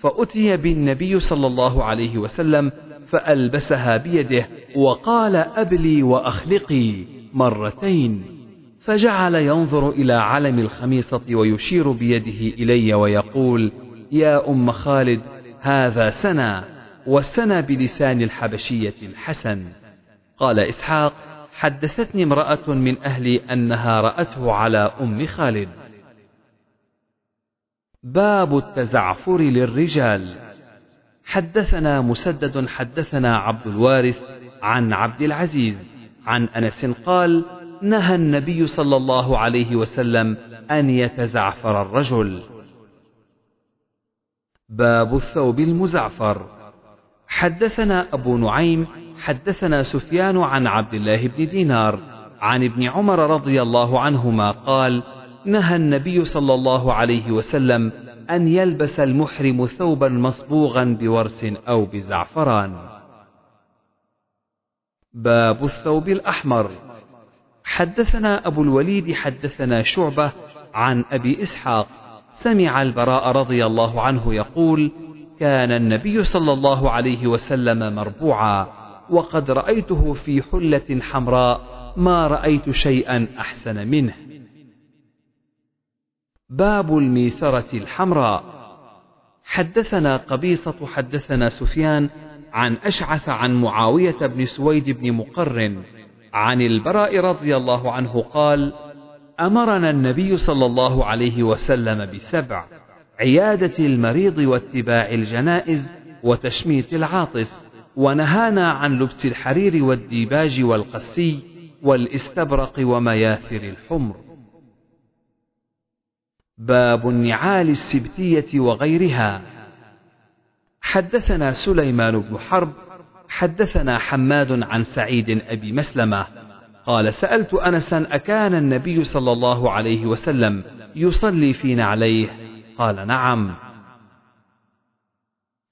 فأتي بالنبي صلى الله عليه وسلم فألبسها بيده وقال أبلي وأخلقي مرتين. فجعل ينظر إلى علم الخميصة ويشير بيده إلي ويقول يا أم خالد هذا سنى والسنى بلسان الحبشية الحسن. قال إسحاق حدثتني امرأة من أهلي أنها رأته على أم خالد. باب التزعفر للرجال. حدثنا مسدد حدثنا عبد الوارث عن عبد العزيز عن أنس قال نهى النبي صلى الله عليه وسلم أن يتزعفر الرجل. باب الثوب المزعفر حدثنا أبو نعيم حدثنا سفيان عن عبد الله بن دينار عن ابن عمر رضي الله عنهما قال نهى النبي صلى الله عليه وسلم أن يلبس المحرم ثوبا مصبوغا بورس أو بزعفران. باب الثوب الأحمر حدثنا أبو الوليد حدثنا شعبة عن أبي إسحاق سمع البراء رضي الله عنه يقول: كان النبي صلى الله عليه وسلم مربوعا وقد رأيته في حلة حمراء ما رأيت شيئا أحسن منه. باب الميثرة الحمراء حدثنا قبيصة حدثنا سفيان عن أشعث عن معاوية بن سويد بن مقرن عن البراء رضي الله عنه قال أمرنا النبي صلى الله عليه وسلم بسبع عيادة المريض واتباع الجنائز وتشميت العاطس ونهانا عن لبس الحرير والديباج والقسي والاستبرق ومياثر الحمر. باب النعال السبتية وغيرها. حدثنا سليمان بن حرب حدثنا حماد عن سعيد أبي مسلمة قال سألت أنسا أكان النبي صلى الله عليه وسلم يصلي في نعليه قال نعم.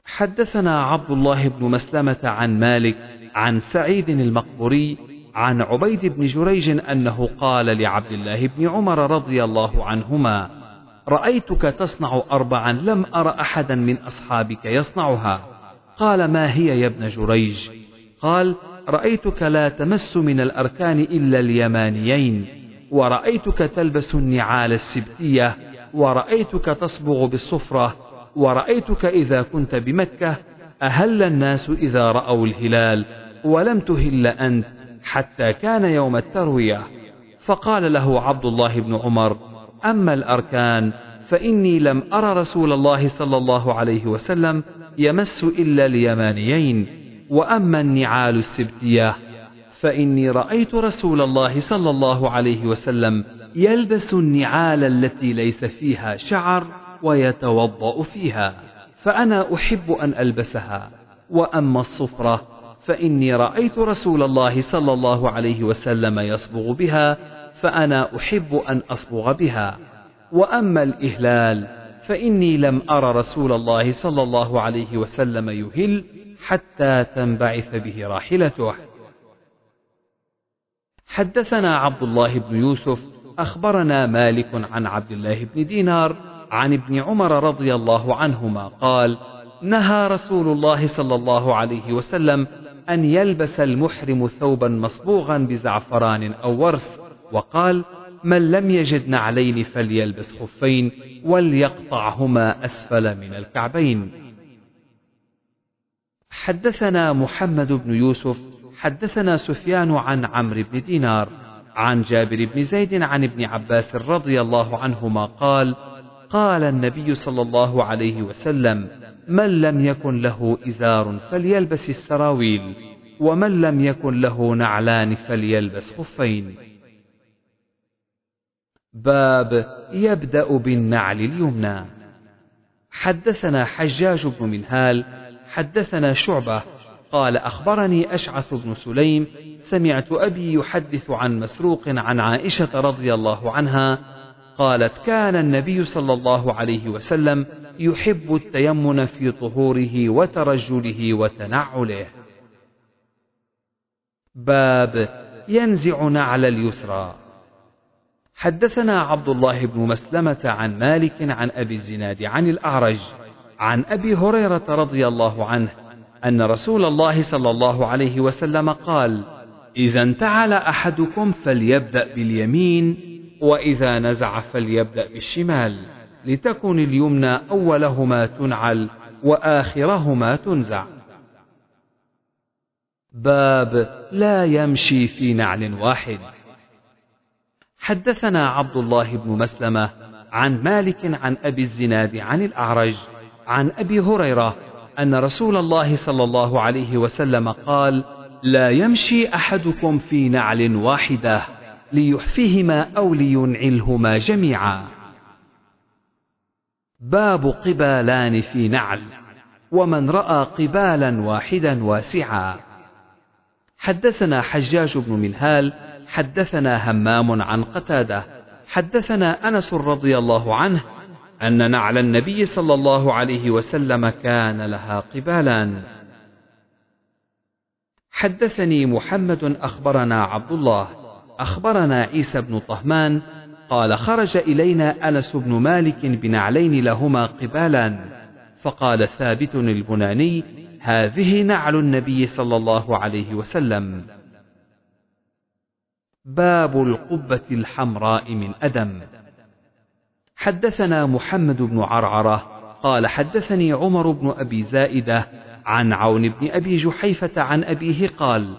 حدثنا عبد الله بن مسلمة عن مالك عن سعيد المقبوري عن عبيد بن جريج أنه قال لعبد الله بن عمر رضي الله عنهما رأيتك تصنع أربعا لم أر أحدا من أصحابك يصنعها. قال ما هي يا ابن جريج؟ قال رأيتك لا تمس من الأركان إلا اليمانيين ورأيتك تلبس النعال السبتية ورأيتك تصبغ بالصفرة ورأيتك إذا كنت بمكة أهل الناس إذا رأوا الهلال ولم تهل أنت حتى كان يوم التروية. فقال له عبد الله بن عمر أما الأركان فإني لم أر رسول الله صلى الله عليه وسلم يمس إلا اليمانيين. وأما النعال السبتية فإني رأيت رسول الله صلى الله عليه وسلم يلبس النعال التي ليس فيها شعر ويتوضأ فيها فأنا أحب أن ألبسها. وأما الصفرة فإني رأيت رسول الله صلى الله عليه وسلم يصبغ بها فأنا أحب أن أصبغ بها. وأما الإهلال فإني لم أر رسول الله صلى الله عليه وسلم يهل حتى تنبعث به راحلته. حدثنا عبد الله بن يوسف أخبرنا مالك عن عبد الله بن دينار عن ابن عمر رضي الله عنهما قال نهى رسول الله صلى الله عليه وسلم أن يلبس المحرم ثوبا مصبوغا بزعفران أو ورس وقال من لم يجد نعلين فليلبس خفين وليقطعهما أسفل من الكعبين. حدثنا محمد بن يوسف حدثنا سفيان عن عمرو بن دينار عن جابر بن زيد عن ابن عباس رضي الله عنهما قال قال النبي صلى الله عليه وسلم من لم يكن له إزار فليلبس السراويل ومن لم يكن له نعلان فليلبس خفين. باب يبدأ بالنعل اليمنى. حدثنا حجاج بن منهال حدثنا شعبة قال أخبرني أشعث بن سليم سمعت أبي يحدث عن مسروق عن عائشة رضي الله عنها قالت كان النبي صلى الله عليه وسلم يحب التيمن في طهوره وترجله وتنعله. باب ينزع نعل اليسرى. حدثنا عبد الله بن مسلمة عن مالك عن أبي الزناد عن الأعرج عن أبي هريرة رضي الله عنه أن رسول الله صلى الله عليه وسلم قال: إذا انتعل أحدكم فليبدأ باليمين، وإذا نزع فليبدأ بالشمال، لتكن اليمنى أولهما تنعل، وآخرهما تنزع. باب لا يمشي في نعل واحد حدثنا عبد الله بن مسلمة عن مالك عن أبي الزناد عن الأعرج عن أبي هريرة أن رسول الله صلى الله عليه وسلم قال لا يمشي أحدكم في نعل واحدة ليحفهما أو لينعلهما جميعا. باب قبالان في نعل ومن رأى قبالا واحدا واسعا. حدثنا حجاج بن منهال حدثنا همام عن قتادة حدثنا أنس رضي الله عنه أن نعل النبي صلى الله عليه وسلم كان لها قبالان حدثني محمد أخبرنا عبد الله أخبرنا عيسى بن طهمان قال خرج إلينا أنس بن مالك بنعلين لهما قبالان فقال ثابت البناني هذه نعل النبي صلى الله عليه وسلم. باب القبة الحمراء من أدم. حدثنا محمد بن عرعرة قال حدثني عمر بن أبي زائدة عن عون بن أبي جحيفة عن أبيه قال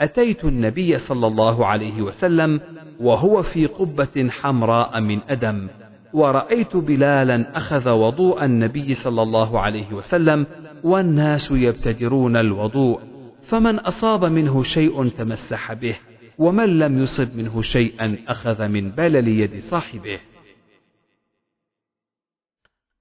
أتيت النبي صلى الله عليه وسلم وهو في قبة حمراء من أدم ورأيت بلالا أخذ وضوء النبي صلى الله عليه وسلم والناس يبتدرون الوضوء فمن أصاب منه شيء تمسح به ومن لم يصب منه شيئا أخذ من بلل يد صاحبه.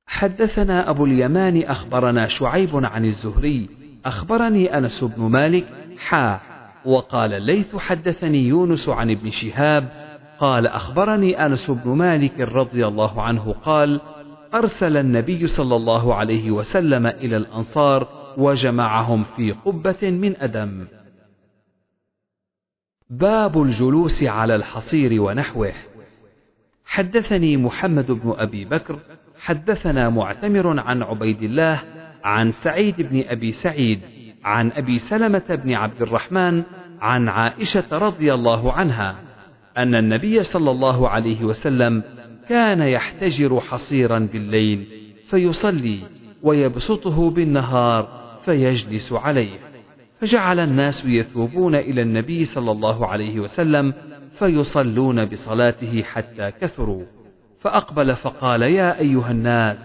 حدثنا أبو اليمان أخبرنا شعيب عن الزهري أخبرني أنس بن مالك حا وقال ليث حدثني يونس عن ابن شهاب قال أخبرني أنس بن مالك رضي الله عنه قال أرسل النبي صلى الله عليه وسلم إلى الأنصار وجمعهم في قبة من أدم. باب الجلوس على الحصير ونحوه. حدثني محمد بن أبي بكر، حدثنا معتمر عن عبيد الله، عن سعيد بن أبي سعيد، عن أبي سلمة بن عبد الرحمن، عن عائشة رضي الله عنها، أن النبي صلى الله عليه وسلم كان يحتجر حصيرا بالليل فيصلي ويبسطه بالنهار فيجلس عليه فجعل الناس يثوبون إلى النبي صلى الله عليه وسلم فيصلون بصلاته حتى كثروا. فأقبل فقال يا أيها الناس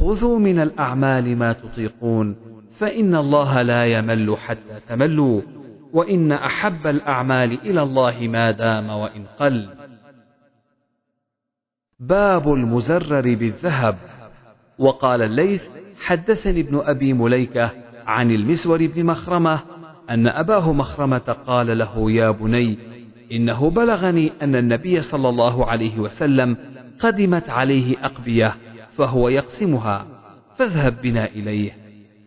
خذوا من الأعمال ما تطيقون فإن الله لا يمل حتى تملوا وإن أحب الأعمال إلى الله ما دام وإن قل. باب المزرر بالذهب. وقال الليث حدثني ابن أبي مليكة عن المسور بن مخرمة أن أباه مخرمة قال له يا بني إنه بلغني أن النبي صلى الله عليه وسلم قدمت عليه اقبيه فهو يقسمها. فاذهب بنا إليه.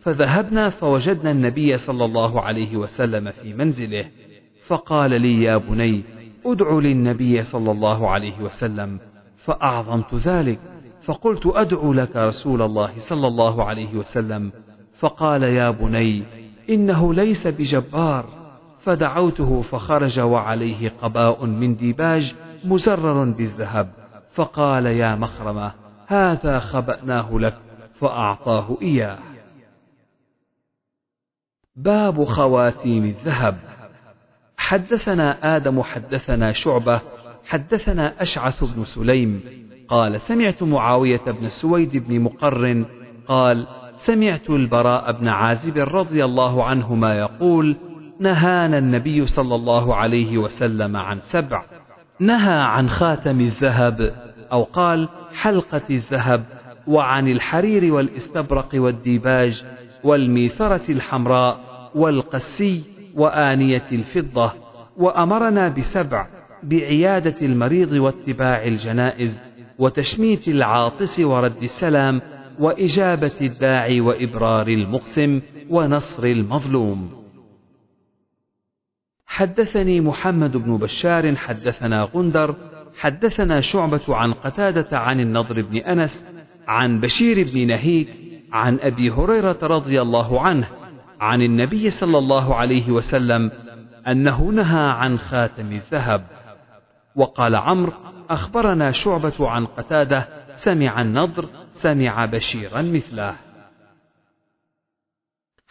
فذهبنا فوجدنا النبي صلى الله عليه وسلم في منزله. فقال لي يا بني أدع للنبي صلى الله عليه وسلم. فأعظمت ذلك. فقلت أدعو لك رسول الله صلى الله عليه وسلم. فقال يا بني إنه ليس بجبار. فدعوته فخرج وعليه قباء من ديباج مزرر بالذهب. فقال يا مخرمة هذا خبأناه لك فأعطاه إياه. باب خواتيم الذهب. حدثنا آدم حدثنا شعبة حدثنا أشعث بن سليم. قال سمعت معاوية بن سويد بن مقرن قال سمعت البراء بن عازب رضي الله عنهما يقول نهانا النبي صلى الله عليه وسلم عن سبع. نهى عن خاتم الذهب أو قال حلقة الذهب وعن الحرير والاستبرق والديباج والميثرة الحمراء والقسي وآنية الفضة وأمرنا بسبع بعيادة المريض واتباع الجنائز وتشميت العاطس ورد السلام وإجابة الداعي وإبرار المقسم ونصر المظلوم. حدثني محمد بن بشار حدثنا غندر حدثنا شعبة عن قتادة عن النضر بن أنس عن بشير بن نهيك عن أبي هريرة رضي الله عنه عن النبي صلى الله عليه وسلم أنه نهى عن خاتم الذهب. وقال عمرو أخبرنا شعبة عن قتادة سمع النضر سمع بشيرا مثله.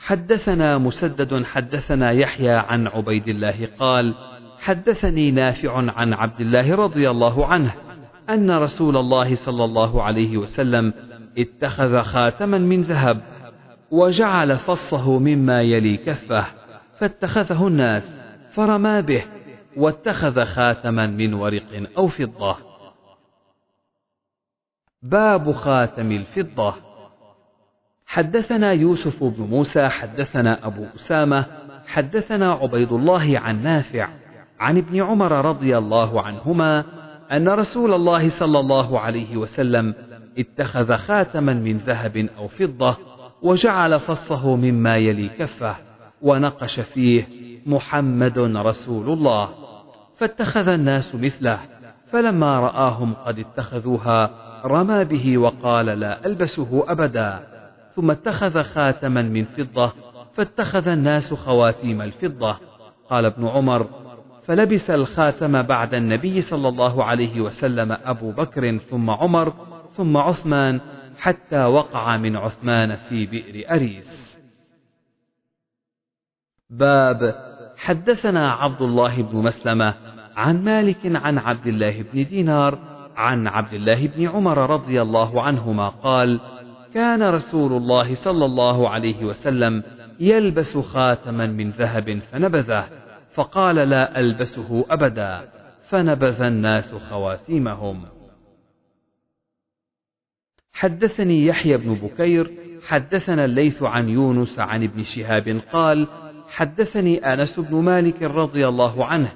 حدثنا مسدد حدثنا يحيى عن عبيد الله قال حدثني نافع عن عبد الله رضي الله عنه أن رسول الله صلى الله عليه وسلم اتخذ خاتما من ذهب وجعل فصه مما يلي كفه فاتخذه الناس فرمى به واتخذ خاتما من ورق أو فضة. باب خاتم الفضة. حدثنا يوسف بن موسى حدثنا أبو أسامة حدثنا عبيد الله عن نافع عن ابن عمر رضي الله عنهما أن رسول الله صلى الله عليه وسلم اتخذ خاتما من ذهب أو فضة وجعل فصه مما يلي كفه ونقش فيه محمد رسول الله فاتخذ الناس مثله فلما رآهم قد اتخذوها رمى به وقال لا ألبسه أبدا. ثم اتخذ خاتما من فضة فاتخذ الناس خواتيم الفضة. قال ابن عمر فلبس الخاتم بعد النبي صلى الله عليه وسلم أبو بكر ثم عمر ثم عثمان حتى وقع من عثمان في بئر أريس. باب حدثنا عبد الله بن مسلمة عن مالك عن عبد الله بن دينار عن عبد الله بن عمر رضي الله عنهما قال كان رسول الله صلى الله عليه وسلم يلبس خاتما من ذهب فنبذه فقال لا ألبسه أبدا فنبذ الناس خواتيمهم. حدثني يحيى بن بكير حدثنا الليث عن يونس عن ابن شهاب قال حدثني أنس بن مالك رضي الله عنه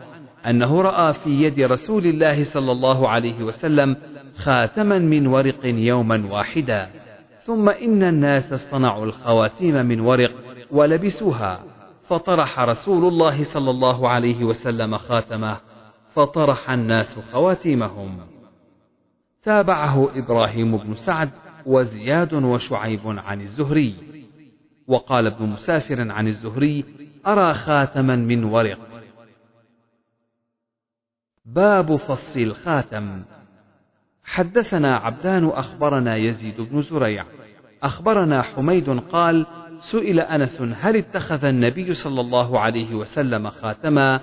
أنه رأى في يد رسول الله صلى الله عليه وسلم خاتما من ورق يوما واحدا. ثم إن الناس اصطنعوا الخواتيم من ورق ولبسوها فطرح رسول الله صلى الله عليه وسلم خاتمه فطرح الناس خواتيمهم. تابعه إبراهيم بن سعد وزياد وشعيب عن الزهري. وقال ابن مسافر عن الزهري أرى خاتما من ورق. باب فص الخاتم. حدثنا عبدان أخبرنا يزيد بن زريع. أخبرنا حميد قال سئل أنس هل اتخذ النبي صلى الله عليه وسلم خاتما؟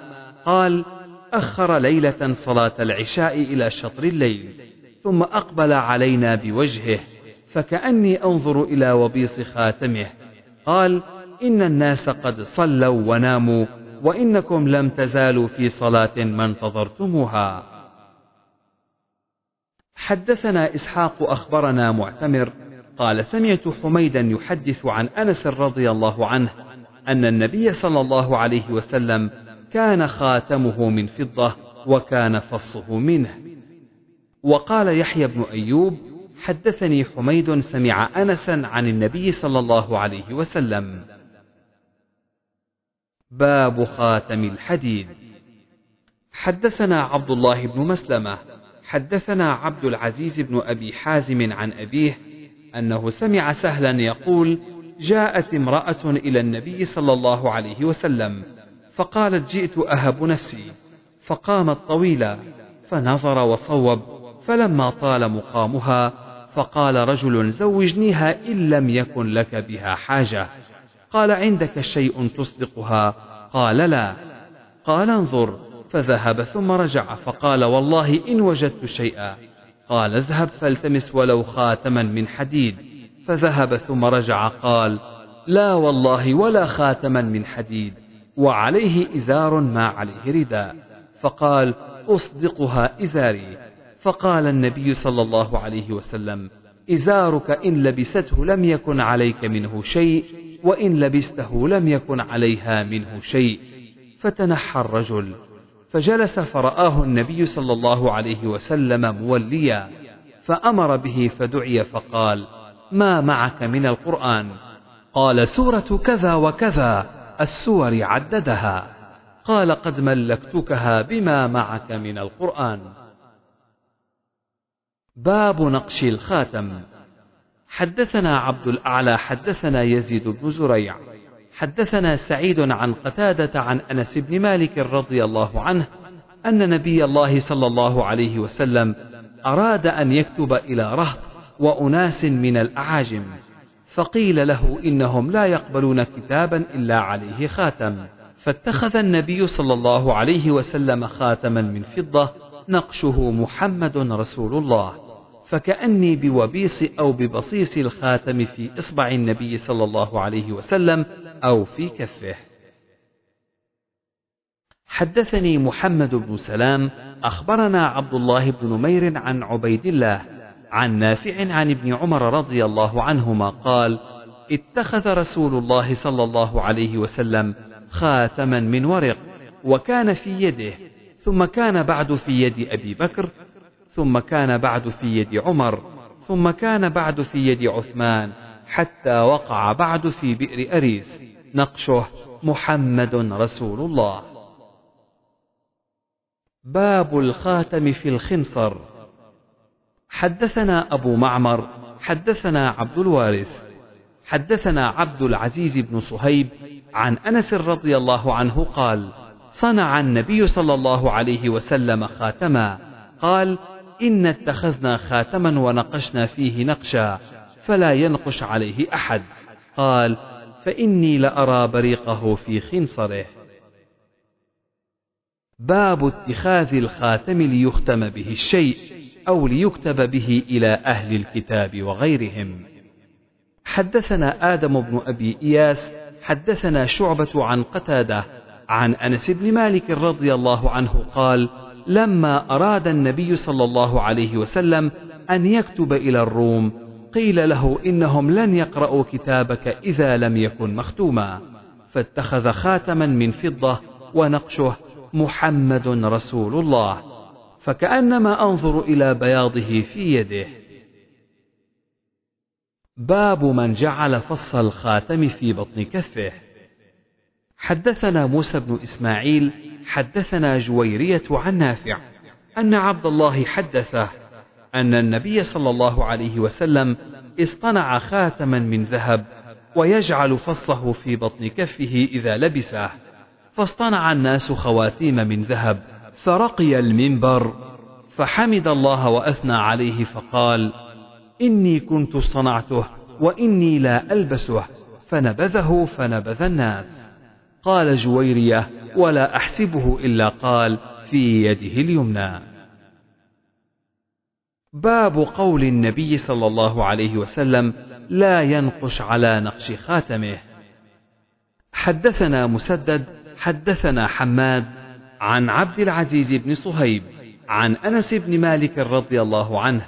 قال أخر ليلة صلاة العشاء إلى شطر الليل ثم أقبل علينا بوجهه فكأني أنظر إلى وبيص خاتمه. قال إن الناس قد صلوا وناموا وإنكم لم تزالوا في صلاة ما انتظرتموها. حدثنا إسحاق أخبرنا معتمر قال سمعت حميدا يحدث عن أنس رضي الله عنه أن النبي صلى الله عليه وسلم كان خاتمه من فضة وكان فصه منه. وقال يحيى بن أيوب حدثني حميد سمع أنسا عن النبي صلى الله عليه وسلم. باب خاتم الحديد. حدثنا عبد الله بن مسلمة حدثنا عبد العزيز بن أبي حازم عن أبيه أنه سمع سهلا يقول جاءت امرأة إلى النبي صلى الله عليه وسلم فقالت جئت أهب نفسي. فقامت طويلا فنظر وصوب فلما طال مقامها فقال رجل زوجنيها إن لم يكن لك بها حاجة. قال عندك شيء تصدقها؟ قال لا. قال انظر. فذهب ثم رجع فقال والله إن وجدت شيئا. قال اذهب فالتمس ولو خاتما من حديد. فذهب ثم رجع قال لا والله ولا خاتما من حديد وعليه إزار ما عليه رداء فقال أصدقها إزاري. فقال النبي صلى الله عليه وسلم إزارك إن لبسته لم يكن عليك منه شيء وإن لبسته لم يكن عليها منه شيء. فتنحى الرجل. فجلس فرآه النبي صلى الله عليه وسلم موليا فأمر به فدعي فقال ما معك من القرآن؟ قال سورة كذا وكذا السور عددها. قال قد ملكتكها بما معك من القرآن. باب نقش الخاتم. حدثنا عبد الأعلى حدثنا يزيد بن زريع. حدثنا سعيد عن قتادة عن أنس بن مالك رضي الله عنه أن نبي الله صلى الله عليه وسلم أراد أن يكتب إلى رهط وأناس من الأعاجم فقيل له إنهم لا يقبلون كتابا إلا عليه خاتم فاتخذ النبي صلى الله عليه وسلم خاتما من فضة نقشه محمد رسول الله فكأني بوبيص أو ببصيص الخاتم في إصبع النبي صلى الله عليه وسلم أو في كفه. حدثني محمد بن سلام أخبرنا عبد الله بن نمير عن عبيد الله عن نافع عن ابن عمر رضي الله عنهما قال اتخذ رسول الله صلى الله عليه وسلم خاتما من ورق وكان في يده ثم كان بعد في يد أبي بكر ثم كان بعد في يد عمر ثم كان بعد في يد عثمان حتى وقع بعد في بئر أريس. نقشه محمد رسول الله. باب الخاتم في الخنصر. حدثنا أبو معمر حدثنا عبد الوارث حدثنا عبد العزيز بن صهيب عن أنس رضي الله عنه قال صنع النبي صلى الله عليه وسلم خاتما. قال إن اتخذنا خاتما ونقشنا فيه نقشا فلا ينقش عليه أحد. قال فإني لأرى بريقه في خنصره. باب اتخاذ الخاتم ليختم به الشيء أو ليكتب به إلى أهل الكتاب وغيرهم. حدثنا آدم بن أبي إياس حدثنا شعبة عن قتادة عن أنس بن مالك رضي الله عنه قال لما أراد النبي صلى الله عليه وسلم أن يكتب إلى الروم قيل له إنهم لن يقرأوا كتابك إذا لم يكن مختوما. فاتخذ خاتما من فضة ونقشه محمد رسول الله فكأنما أنظر إلى بياضه في يده. باب من جعل فص الخاتم في بطن كفه. حدثنا موسى بن إسماعيل حدثنا جويرية عن نافع أن عبد الله حدثه أن النبي صلى الله عليه وسلم اصطنع خاتما من ذهب ويجعل فصه في بطن كفه إذا لبسه فاصطنع الناس خواتيم من ذهب فرقي المنبر فحمد الله وأثنى عليه فقال إني كنت صنعته وإني لا ألبسه فنبذه فنبذ الناس. قال جويرية ولا أحسبه إلا قال في يده اليمنى. باب قول النبي صلى الله عليه وسلم لا ينقش على نقش خاتمه. حدثنا مسدد حدثنا حماد عن عبد العزيز بن صهيب عن أنس بن مالك رضي الله عنه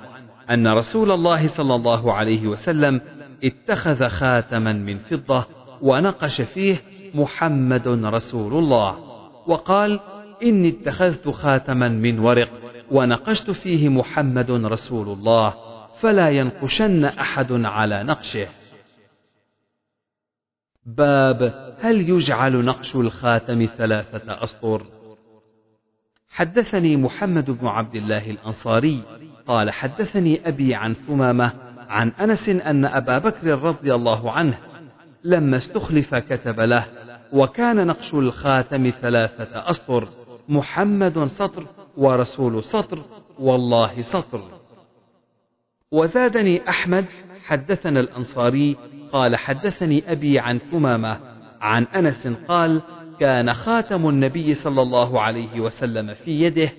أن رسول الله صلى الله عليه وسلم اتخذ خاتما من فضة ونقش فيه محمد رسول الله وقال إني اتخذت خاتما من ورق ونقشت فيه محمد رسول الله فلا ينقشن أحد على نقشه باب هل يجعل نقش الخاتم ثلاثة أسطر؟ حدثني محمد بن عبد الله الأنصاري قال حدثني أبي عن ثمامة عن أنس أن أبا بكر رضي الله عنه لما استخلف كتب له وكان نقش الخاتم ثلاثة أسطر محمد سطر ورسول سطر والله سطر. وزادني أحمد حدثنا الأنصاري قال حدثني أبي عن ثمامة عن أنس قال كان خاتم النبي صلى الله عليه وسلم في يده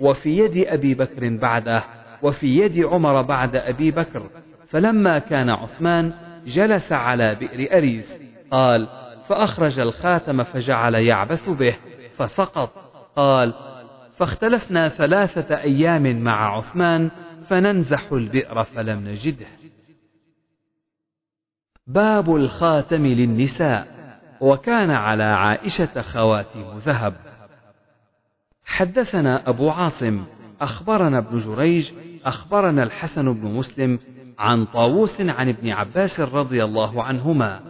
وفي يد أبي بكر بعده وفي يد عمر بعد أبي بكر فلما كان عثمان جلس على بئر أريز قال فأخرج الخاتم فجعل يعبث به فسقط. قال فاختلفنا ثلاثة أيام مع عثمان فننزح البئر فلم نجده. باب الخاتم للنساء وكان على عائشة خواتيم ذهب. حدثنا أبو عاصم أخبرنا ابن جريج أخبرنا الحسن بن مسلم عن طاووس عن ابن عباس رضي الله عنهما.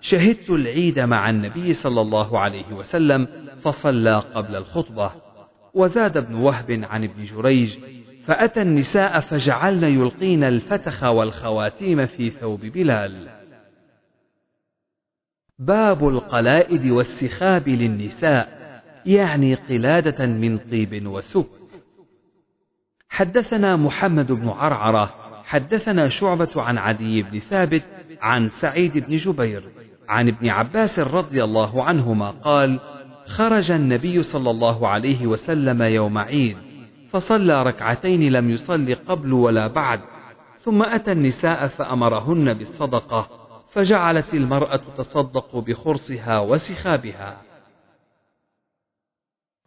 شهدت العيد مع النبي صلى الله عليه وسلم فصلى قبل الخطبة. وزاد ابن وهب عن ابن جريج فأتى النساء فجعلن يلقين الفتخ والخواتيم في ثوب بلال. باب القلائد والسخاب للنساء يعني قلادة من طيب وسك حدثنا محمد بن عرعرة حدثنا شعبة عن عدي بن ثابت عن سعيد بن جبير عن ابن عباس رضي الله عنهما قال خرج النبي صلى الله عليه وسلم يوم عيد فصلى ركعتين لم يصل قبل ولا بعد ثم أتى النساء فأمرهن بالصدقة فجعلت المرأة تصدق بخرصها وسخابها.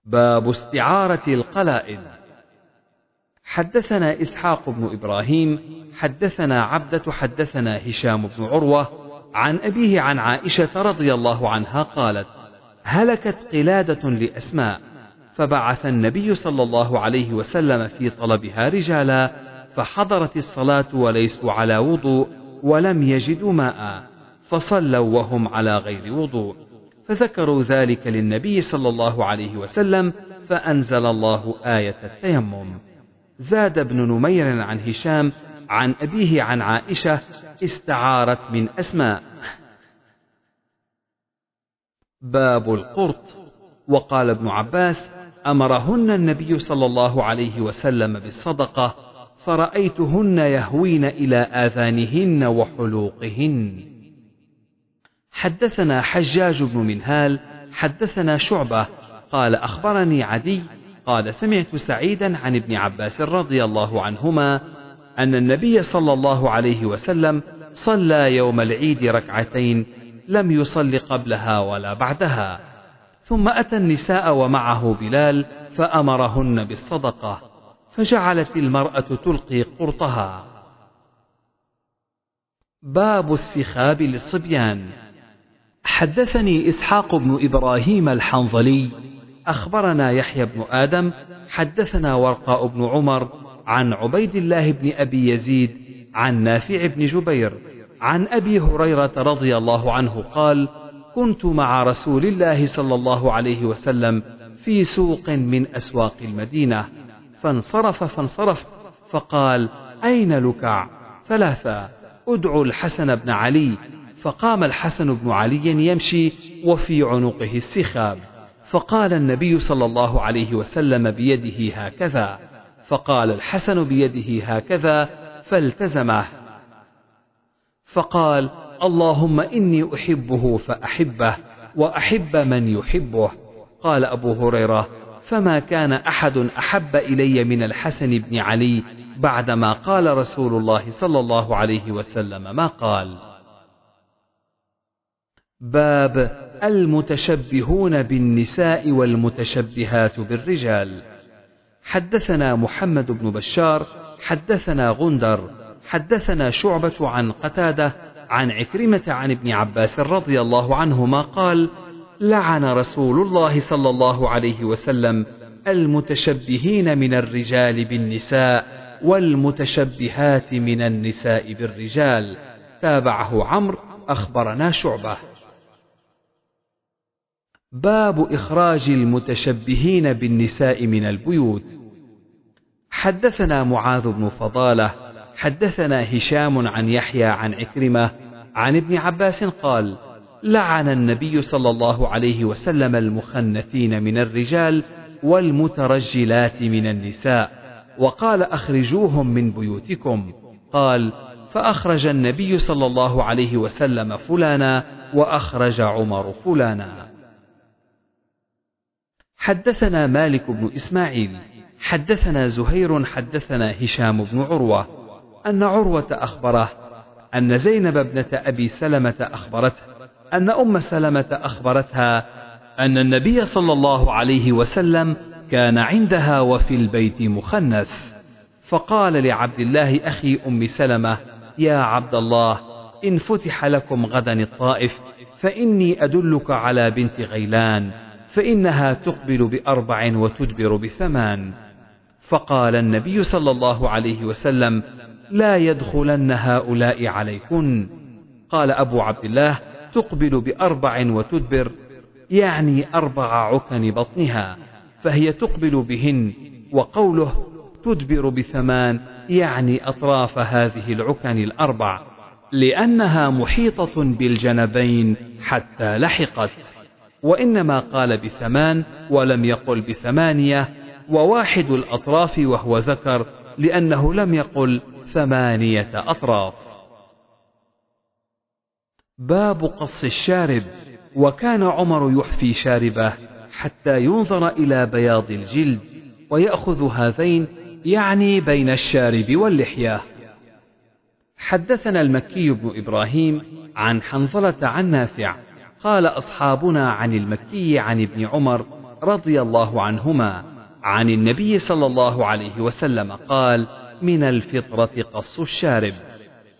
باب استعارة القلائد. حدثنا إسحاق بن إبراهيم حدثنا عبدة حدثنا هشام بن عروة عن أبيه عن عائشة رضي الله عنها قالت هلكت قلادة لأسماء فبعث النبي صلى الله عليه وسلم في طلبها رجالا فحضرت الصلاة وليسوا على وضوء ولم يجدوا ماء فصلوا وهم على غير وضوء. فذكروا ذلك للنبي صلى الله عليه وسلم فأنزل الله آية التيمم. زاد ابن نمير عن هشام عن أبيه عن عائشة استعارت من أسماء. باب القرط. وقال ابن عباس أمرهن النبي صلى الله عليه وسلم بالصدقة فرأيتهن يهوين إلى آذانهن وحلوقهن. حدثنا حجاج بن منهال حدثنا شعبة قال أخبرني عدي قال سمعت سعيدا عن ابن عباس رضي الله عنهما أن النبي صلى الله عليه وسلم صلى يوم العيد ركعتين لم يصل قبلها ولا بعدها. ثم أتى النساء ومعه بلال فأمرهن بالصدقة فجعلت المرأة تلقي قرطها. باب السخاب للصبيان. حدثني إسحاق بن إبراهيم الحنظلي أخبرنا يحيى بن آدم حدثنا ورقاء بن عمر عن عبيد الله بن أبي يزيد عن نافع بن جبير عن أبي هريرة رضي الله عنه قال كنت مع رسول الله صلى الله عليه وسلم في سوق من أسواق المدينة فانصرف فانصرفت فقال أين لكع؟ ثلاثة ادعوا الحسن بن علي. فقام الحسن بن علي يمشي وفي عنقه السخاب فقال النبي صلى الله عليه وسلم بيده هكذا فقال الحسن بيده هكذا فالتزمه. فقال اللهم إني أحبه فأحبه وأحب من يحبه. قال أبو هريرة فما كان أحد أحب إلي من الحسن بن علي بعدما قال رسول الله صلى الله عليه وسلم ما قال. باب المتشبهون بالنساء والمتشبهات بالرجال. حدثنا محمد بن بشار حدثنا غندر حدثنا شعبة عن قتادة عن عكرمة عن ابن عباس رضي الله عنهما قال لعن رسول الله صلى الله عليه وسلم المتشبهين من الرجال بالنساء والمتشبهات من النساء بالرجال تابعه عمرو أخبرنا شعبة. باب إخراج المتشبهين بالنساء من البيوت. حدثنا معاذ بن فضالة حدثنا هشام عن يحيى عن عكرمة عن ابن عباس قال لعن النبي صلى الله عليه وسلم المخنثين من الرجال والمترجلات من النساء وقال أخرجوهم من بيوتكم. قال فأخرج النبي صلى الله عليه وسلم فلانا وأخرج عمر فلانا. حدثنا مالك بن إسماعيل حدثنا زهير حدثنا هشام بن عروة أن عروة أخبره أن زينب ابنة أبي سلمة أخبرته أن أم سلمة أخبرتها أن النبي صلى الله عليه وسلم كان عندها وفي البيت مخنث. فقال لعبد الله أخي أم سلمة يا عبد الله إن فتح لكم غدا الطائف فإني أدلك على بنت غيلان فإنها تقبل بأربع وتدبر بثمان. فقال النبي صلى الله عليه وسلم لا يدخلن هؤلاء عليكن. قال أبو عبد الله تقبل بأربع وتدبر يعني أربع عكن بطنها فهي تقبل بهن وقوله تدبر بثمان يعني أطراف هذه العكن الأربع لأنها محيطة بالجنبين حتى لحقت. وإنما قال بثمان ولم يقل بثمانية وواحد الأطراف وهو ذكر لأنه لم يقل ثمانية أطراف. باب قص الشارب. وكان عمر يحفي شاربه حتى ينظر إلى بياض الجلد ويأخذ هذين يعني بين الشارب واللحية. حدثنا المكي بن إبراهيم عن حنظلة عن نافع قال أصحابنا عن المكي عن ابن عمر رضي الله عنهما عن النبي صلى الله عليه وسلم قال من الفطرة قص الشارب.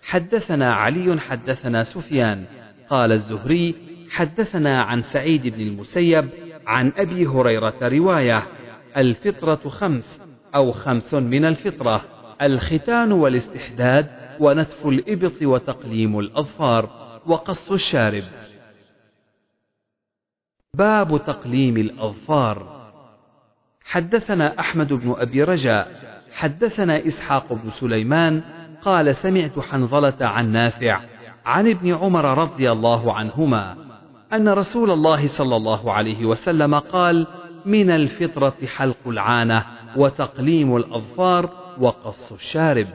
حدثنا علي حدثنا سفيان. قال الزهري حدثنا عن سعيد بن المسيب عن أبي هريرة رواية الفطرة خمس أو خمس من الفطرة الختان والاستحداد ونتف الإبط وتقليم الأظفار وقص الشارب. باب تقليم الأظفار. حدثنا أحمد بن أبي رجاء حدثنا إسحاق بن سليمان قال سمعت حنظلة عن نافع عن ابن عمر رضي الله عنهما أن رسول الله صلى الله عليه وسلم قال من الفطرة حلق العانة وتقليم الأظفار وقص الشارب.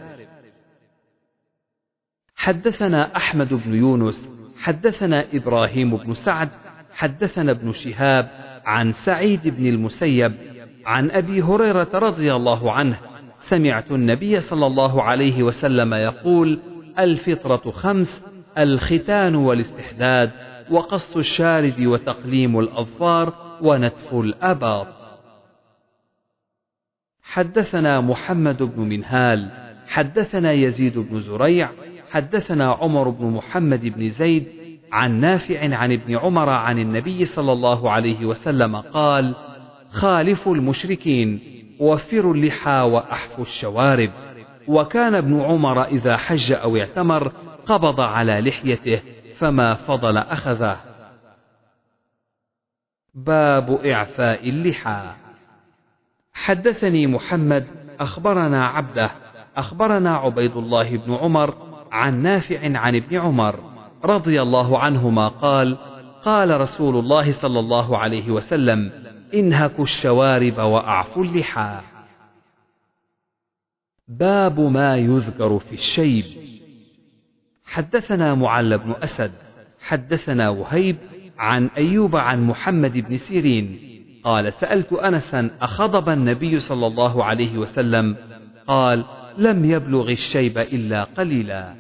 حدثنا أحمد بن يونس حدثنا إبراهيم بن سعد حدثنا ابن شهاب عن سعيد بن المسيب عن أبي هريرة رضي الله عنه سمعت النبي صلى الله عليه وسلم يقول الفطرة خمس الختان والاستحداد وقص الشارب وتقليم الأظفار ونتف الأباط. حدثنا محمد بن منهال حدثنا يزيد بن زريع حدثنا عمر بن محمد بن زيد عن نافع عن ابن عمر عن النبي صلى الله عليه وسلم قال خالفوا المشركين. وفروا اللحى وأحفوا الشوارب. وكان ابن عمر إذا حج أو اعتمر قبض على لحيته فما فضل أخذه. باب إعفاء اللحى. حدثني محمد أخبرنا عبده أخبرنا عبيد الله بن عمر عن نافع عن ابن عمر رضي الله عنهما قال قال رسول الله صلى الله عليه وسلم انهكوا الشوارب وأعفوا اللحى. باب ما يذكر في الشيب. حدثنا معل بن أسد حدثنا وهيب عن أيوب عن محمد بن سيرين قال سألت أنسا أخضب النبي صلى الله عليه وسلم قال لم يبلغ الشيب إلا قليلا.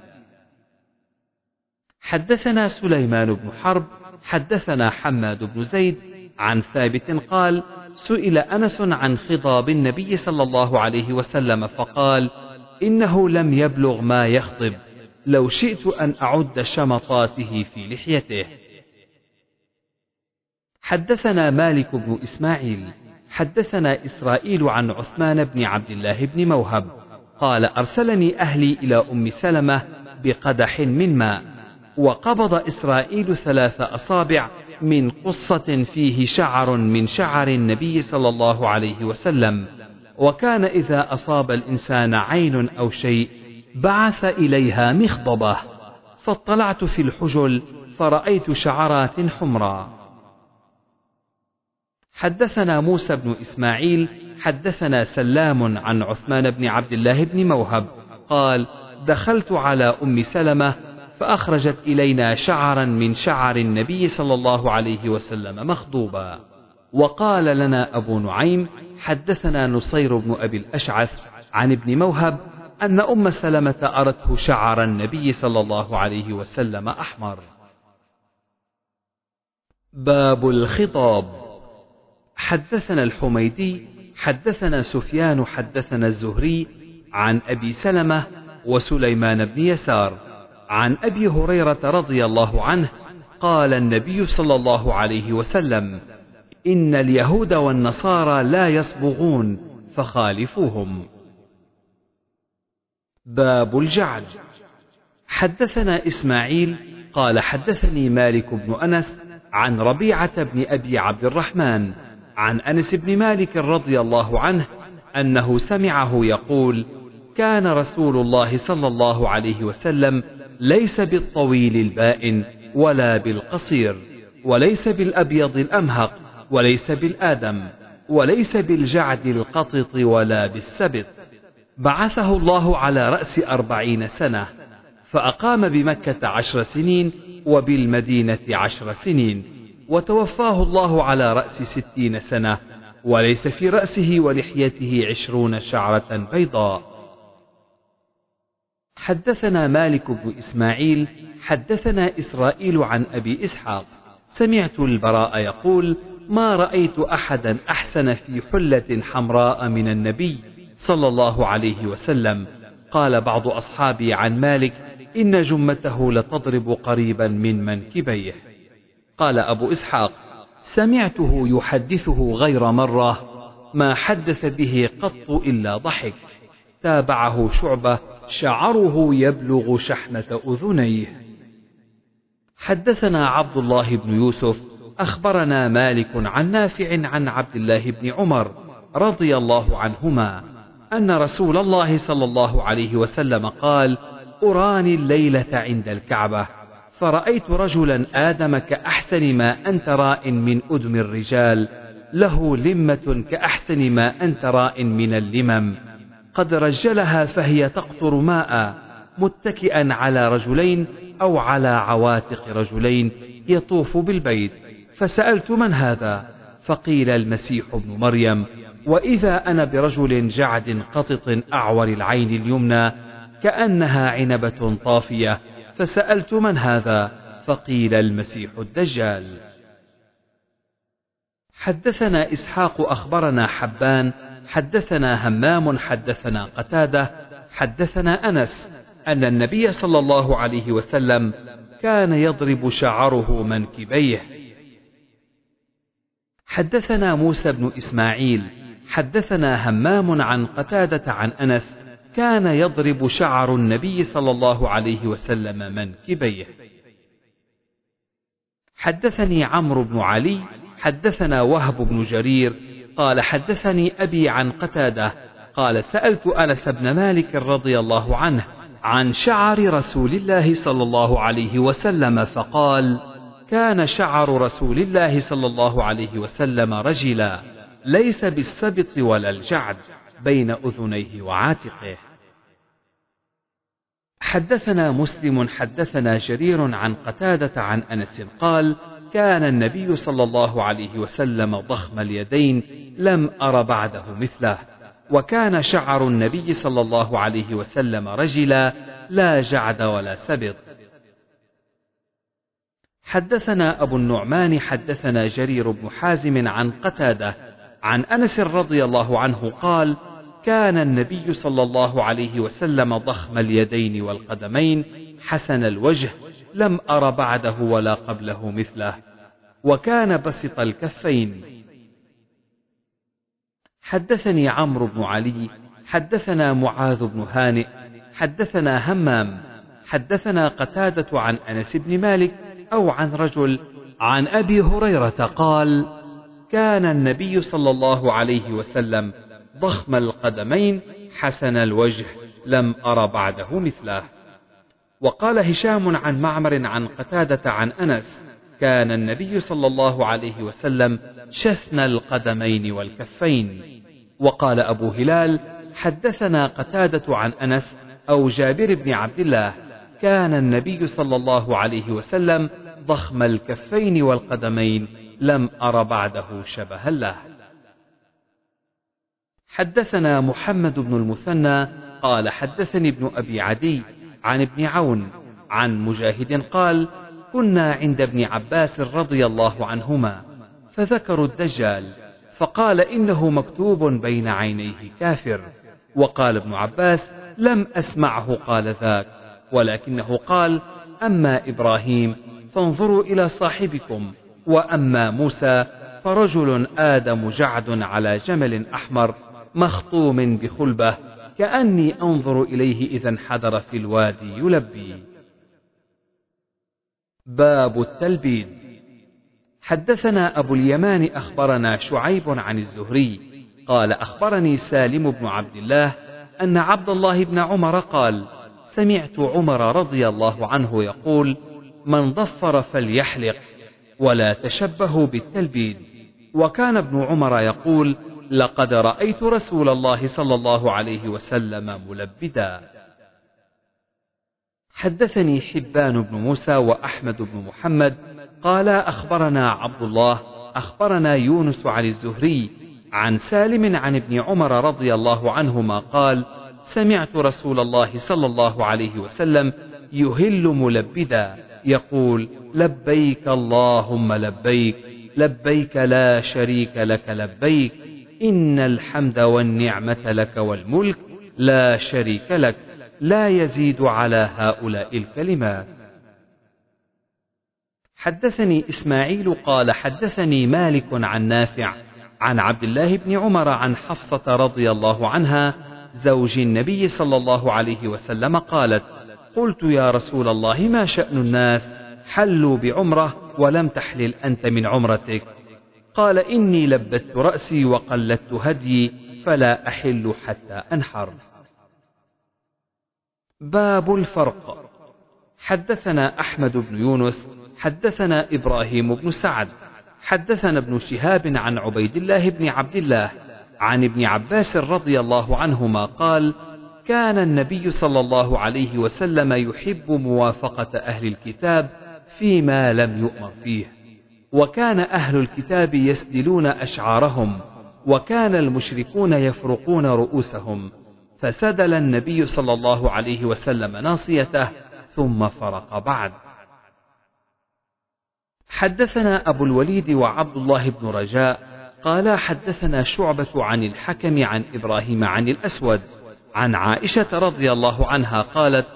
حدثنا سليمان بن حرب حدثنا حماد بن زيد عن ثابت قال سئل أنس عن خضاب النبي صلى الله عليه وسلم فقال إنه لم يبلغ ما يخطب لو شئت أن أعد شمطاته في لحيته. حدثنا مالك بن إسماعيل حدثنا إسرائيل عن عثمان بن عبد الله بن موهب قال أرسلني أهلي إلى أم سلمة بقدح من ماء وقبض إسرائيل ثلاث أصابع من قصة فيه شعر من شعر النبي صلى الله عليه وسلم. وكان إذا أصاب الإنسان عين أو شيء بعث إليها مخضبة. فاطلعت في الحجل فرأيت شعرات حمراء حدثنا موسى بن إسماعيل حدثنا سلام عن عثمان بن عبد الله بن موهب. قال دخلت على أم سلمة فأخرجت إلينا شعرا من شعر النبي صلى الله عليه وسلم مخضوبا. وقال لنا أبو نعيم حدثنا نصير بن أبي الأشعث عن ابن موهب أن أم سلمة أرته شعر النبي صلى الله عليه وسلم أحمر. باب الخطاب. حدثنا الحميدي حدثنا سفيان حدثنا الزهري عن أبي سلمة وسليمان بن يسار. عن أبي هريرة رضي الله عنه قال النبي صلى الله عليه وسلم إن اليهود والنصارى لا يصبغون فخالفوهم. باب الجعل حدثنا إسماعيل قال حدثني مالك بن أنس عن ربيعة بن أبي عبد الرحمن عن أنس بن مالك رضي الله عنه أنه سمعه يقول كان رسول الله صلى الله عليه وسلم ليس بالطويل البائن ولا بالقصير وليس بالأبيض الأمهق وليس بالآدم وليس بالجعد القطط ولا بالسبط بعثه الله على رأس أربعين سنة فأقام بمكة عشر سنين وبالمدينة عشر سنين وتوفاه الله على رأس ستين سنة وليس في رأسه ولحيته عشرون شعرة بيضاء. حدثنا مالك بن إسماعيل حدثنا إسرائيل عن أبي إسحاق. سمعت البراء يقول ما رأيت أحدا أحسن في حلة حمراء من النبي صلى الله عليه وسلم. قال بعض أصحابي عن مالك إن جمته لتضرب قريبا من منكبيه. قال أبو إسحاق سمعته يحدثه غير مرة ما حدث به قط إلا ضحك. تابعه شعبة شعره يبلغ شحمة أذنيه. حدثنا عبد الله بن يوسف أخبرنا مالك عن نافع عن عبد الله بن عمر رضي الله عنهما أن رسول الله صلى الله عليه وسلم قال أراني الليلة عند الكعبة فرأيت رجلا آدم كأحسن ما أنت راء من أدم الرجال له لمة كأحسن ما أنت راء من اللمم. قد رجلها فهي تقطر ماء متكئا على رجلين أو على عواتق رجلين يطوف بالبيت. فسألت من هذا؟ فقيل المسيح ابن مريم. وإذا أنا برجل جعد قطط أعور العين اليمنى كأنها عنبة طافية. فسألت من هذا؟ فقيل المسيح الدجال. حدثنا إسحاق أخبرنا حبان حدثنا همام حدثنا قتادة حدثنا أنس أن النبي صلى الله عليه وسلم كان يضرب شعره منكبيه. حدثنا موسى بن إسماعيل حدثنا همام عن قتادة عن أنس كان يضرب شعر النبي صلى الله عليه وسلم منكبيه. حدثني عمرو بن علي حدثنا وهب بن جرير قال حدثني أبي عن قتادة قال سألت أنس بن مالك رضي الله عنه عن شعر رسول الله صلى الله عليه وسلم فقال كان شعر رسول الله صلى الله عليه وسلم رجلا ليس بالسبط ولا الجعد بين أذنيه وعاتقه. حدثنا مسلم حدثنا جرير عن قتادة عن أنس قال كان النبي صلى الله عليه وسلم ضخم اليدين لم أر بعده مثله. وكان شعر النبي صلى الله عليه وسلم رجلا لا جعد ولا سبط. حدثنا أبو النعمان حدثنا جرير بن حازم عن قتادة عن أنس رضي الله عنه قال كان النبي صلى الله عليه وسلم ضخم اليدين والقدمين حسن الوجه لم أر بعده ولا قبله مثله وكان بسط الكفين. حدثني عمرو بن علي حدثنا معاذ بن هانئ حدثنا همام حدثنا قتادة عن أنس بن مالك أو عن رجل عن أبي هريرة قال كان النبي صلى الله عليه وسلم ضخم القدمين حسن الوجه لم أر بعده مثله. وقال هشام عن معمر عن قتادة عن أنس كان النبي صلى الله عليه وسلم شثن القدمين والكفين. وقال أبو هلال حدثنا قتادة عن أنس أو جابر بن عبد الله كان النبي صلى الله عليه وسلم ضخم الكفين والقدمين لم أر بعده شبها له. حدثنا محمد بن المثنى قال حدثني ابن أبي عدي عن ابن عون عن مجاهد قال كنا عند ابن عباس رضي الله عنهما فذكروا الدجال فقال إنه مكتوب بين عينيه كافر وقال ابن عباس لم أسمعه قال ذاك ولكنه قال أما إبراهيم فانظروا إلى صاحبكم وأما موسى فرجل آدم جعد على جمل أحمر مخطوم بخلبة كأني أنظر إليه إذا انحدر في الوادي يلبي. باب التلبيد. حدثنا أبو اليمان أخبرنا شعيب عن الزهري. قال أخبرني سالم بن عبد الله أن عبد الله بن عمر قال سمعت عمر رضي الله عنه يقول من ضفر فليحلق ولا تشبهوا بالتلبيد وكان ابن عمر يقول لقد رأيت رسول الله صلى الله عليه وسلم ملبدا. حدثني حبان بن موسى وأحمد بن محمد قال أخبرنا عبد الله أخبرنا يونس عن الزهري عن سالم عن ابن عمر رضي الله عنهما قال سمعت رسول الله صلى الله عليه وسلم يهل ملبدا يقول لبيك اللهم لبيك لبيك لا شريك لك لبيك إن الحمد والنعمة لك والملك لا شريك لك لا يزيد على هؤلاء الكلمات. حدثني إسماعيل قال حدثني مالك عن نافع عن عبد الله بن عمر عن حفصة رضي الله عنها زوج النبي صلى الله عليه وسلم قالت قلت يا رسول الله ما شأن الناس؟ حلوا بعمرة ولم تحلل أنت من عمرتك. قال إني لبت رأسي وقلدت هديي فلا أحل حتى أنحر. باب الفرق. حدثنا أحمد بن يونس حدثنا إبراهيم بن سعد حدثنا ابن شهاب عن عبيد الله بن عبد الله عن ابن عباس رضي الله عنهما قال كان النبي صلى الله عليه وسلم يحب موافقة أهل الكتاب فيما لم يؤمر فيه. وكان أهل الكتاب يسدلون أشعارهم وكان المشركون يفرقون رؤوسهم فسدل النبي صلى الله عليه وسلم ناصيته ثم فرق بعد. حدثنا أبو الوليد وعبد الله بن رجاء قال حدثنا شعبة عن الحكم عن إبراهيم عن الأسود عن عائشة رضي الله عنها قالت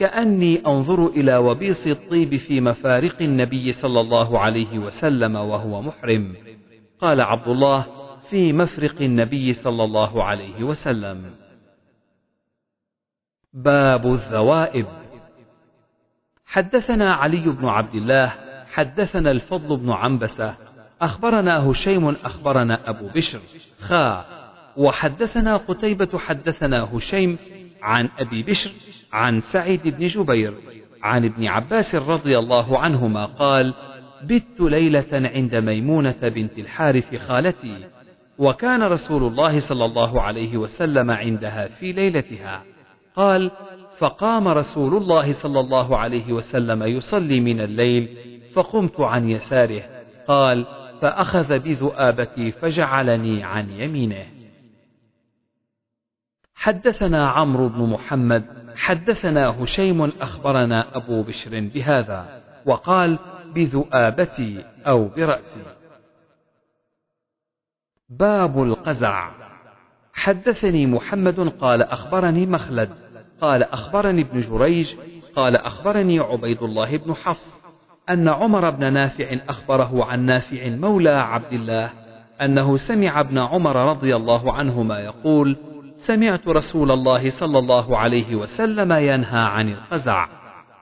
كأني أنظر إلى وبيص الطيب في مفارق النبي صلى الله عليه وسلم وهو محرم. قال عبد الله في مفرق النبي صلى الله عليه وسلم. باب الذوائب. حدثنا علي بن عبد الله حدثنا الفضل بن عنبسة أخبرنا هشيم أخبرنا أبو بشر خا وحدثنا قتيبة حدثنا هشيم عن أبي بشر عن سعيد بن جبير عن ابن عباس رضي الله عنهما قال بت ليلة عند ميمونة بنت الحارث خالتي وكان رسول الله صلى الله عليه وسلم عندها في ليلتها. قال فقام رسول الله صلى الله عليه وسلم يصلي من الليل فقمت عن يساره قال فأخذ بذؤابتي فجعلني عن يمينه. حدثنا عمرو بن محمد حدثنا هشيم أخبرنا أبو بشر بهذا وقال بذؤابتي أو برأسي. باب القزع. حدثني محمد قال أخبرني مخلد قال أخبرني ابن جريج قال أخبرني عبيد الله بن حفص أن عمر بن نافع أخبره عن نافع مولى عبد الله أنه سمع ابن عمر رضي الله عنهما يقول سمعت رسول الله صلى الله عليه وسلم ينهى عن القزع.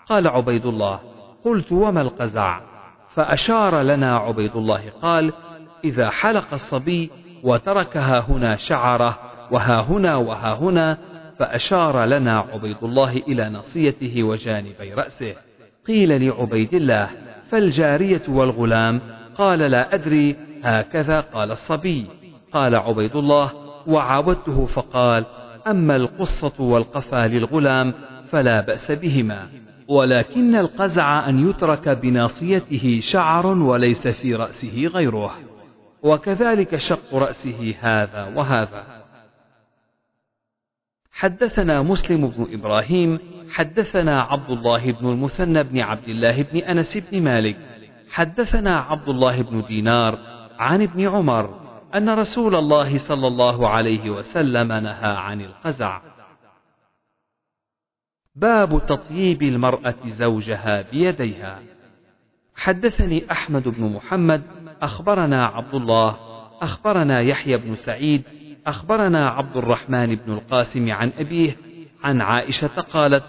قال عبيد الله قلت وما القزع؟ فأشار لنا عبيد الله قال إذا حلق الصبي وترك ها هنا شعرة وها هنا وها هنا فأشار لنا عبيد الله إلى نصيته وجانبي رأسه. قيل لعبيد الله فالجارية والغلام؟ قال لا أدري هكذا قال الصبي. قال عبيد الله وعاودته فقال أما القصة والقفا للغلام فلا بأس بهما ولكن القزع أن يترك بناصيته شعر وليس في رأسه غيره وكذلك شق رأسه هذا وهذا. حدثنا مسلم بن إبراهيم حدثنا عبد الله بن المثنى بن عبد الله بن أنس بن مالك حدثنا عبد الله بن دينار عن ابن عمر أن رسول الله صلى الله عليه وسلم نهى عن القزع. باب تطييب المرأة زوجها بيديها. حدثني أحمد بن محمد أخبرنا عبد الله أخبرنا يحيى بن سعيد أخبرنا عبد الرحمن بن القاسم عن أبيه عن عائشة قالت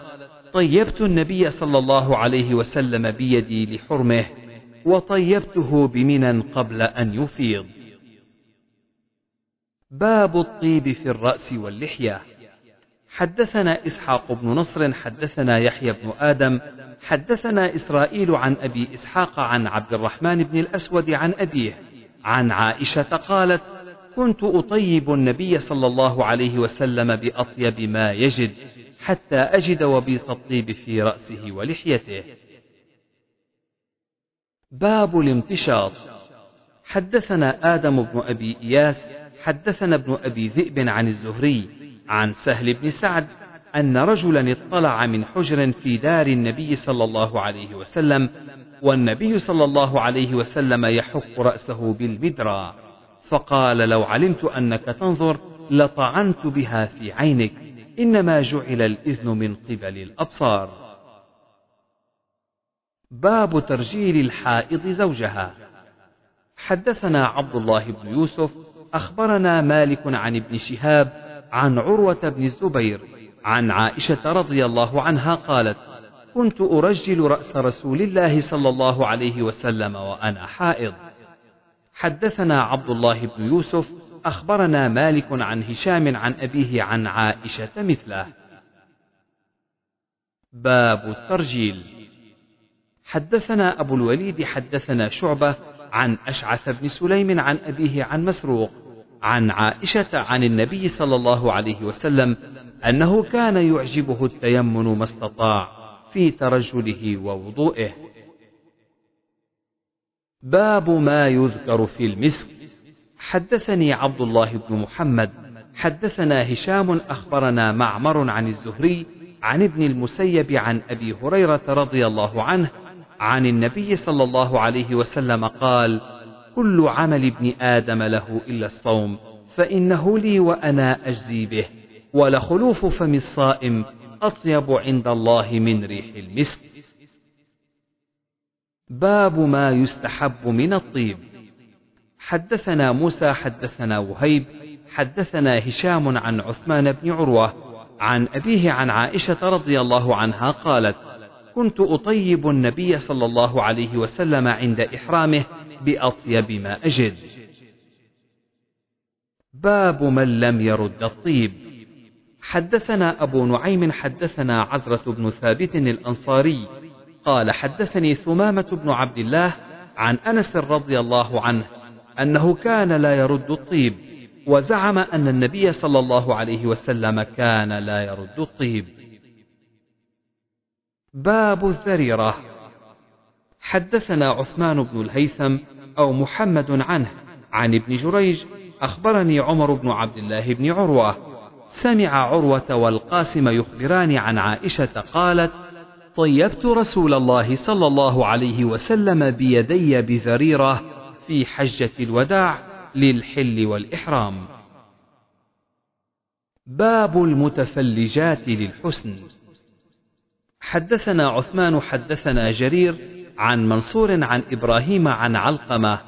طيبت النبي صلى الله عليه وسلم بيدي لحرمه وطيبته بمنى قبل أن يفيض. باب الطيب في الرأس واللحية. حدثنا إسحاق بن نصر حدثنا يحيى بن آدم حدثنا إسرائيل عن أبي إسحاق عن عبد الرحمن بن الأسود عن أبيه عن عائشة قالت كنت أطيب النبي صلى الله عليه وسلم بأطيب ما يجد حتى أجد وبيص الطيب في رأسه ولحيته. باب الامتشاط حدثنا آدم بن أبي إياس حدثنا ابن أبي ذئب عن الزهري عن سهل بن سعد أن رجلا اطلع من حجر في دار النبي صلى الله عليه وسلم والنبي صلى الله عليه وسلم يحك رأسه بالمدرى فقال لو علمت أنك تنظر لطعنت بها في عينك إنما جعل الإذن من قبل الأبصار. باب ترجيل الحائض زوجها. حدثنا عبد الله بن يوسف أخبرنا مالك عن ابن شهاب عن عروة بن الزبير عن عائشة رضي الله عنها قالت كنت أرجل رأس رسول الله صلى الله عليه وسلم وأنا حائض. حدثنا عبد الله بن يوسف أخبرنا مالك عن هشام عن أبيه عن عائشة مثله. باب الترجيل. حدثنا أبو الوليد حدثنا شعبة عن أشعث بن سليم عن أبيه عن مسروق عن عائشة عن النبي صلى الله عليه وسلم أنه كان يعجبه التيمن ما استطاع في ترجله ووضوئه. باب ما يذكر في المسك حدثني عبد الله بن محمد حدثنا هشام أخبرنا معمر عن الزهري عن ابن المسيب عن أبي هريرة رضي الله عنه عن النبي صلى الله عليه وسلم قال كل عمل ابن آدم له إلا الصوم فإنه لي وأنا أجزي به ولخلوف فم الصائم أطيب عند الله من ريح المسك. باب ما يستحب من الطيب. حدثنا موسى حدثنا وهيب حدثنا هشام عن عثمان بن عروة عن أبيه عن عائشة رضي الله عنها قالت كنت أطيب النبي صلى الله عليه وسلم عند إحرامه بأطيب ما أجد. باب من لم يرد الطيب. حدثنا أبو نعيم حدثنا عزرة بن ثابت الأنصاري. قال حدثني ثمامة بن عبد الله عن أنس رضي الله عنه أنه كان لا يرد الطيب وزعم أن النبي صلى الله عليه وسلم كان لا يرد الطيب. باب الذريرة. حدثنا عثمان بن الهيثم أو محمد عنه عن ابن جريج أخبرني عمر بن عبد الله بن عروة. سمع عروة والقاسم يخبران عن عائشة قالت طيبت رسول الله صلى الله عليه وسلم بيدي بذريرة في حجة الوداع للحل والإحرام. باب المتفلجات للحسن. حدثنا عثمان حدثنا جرير عن منصور عن إبراهيم عن علقمة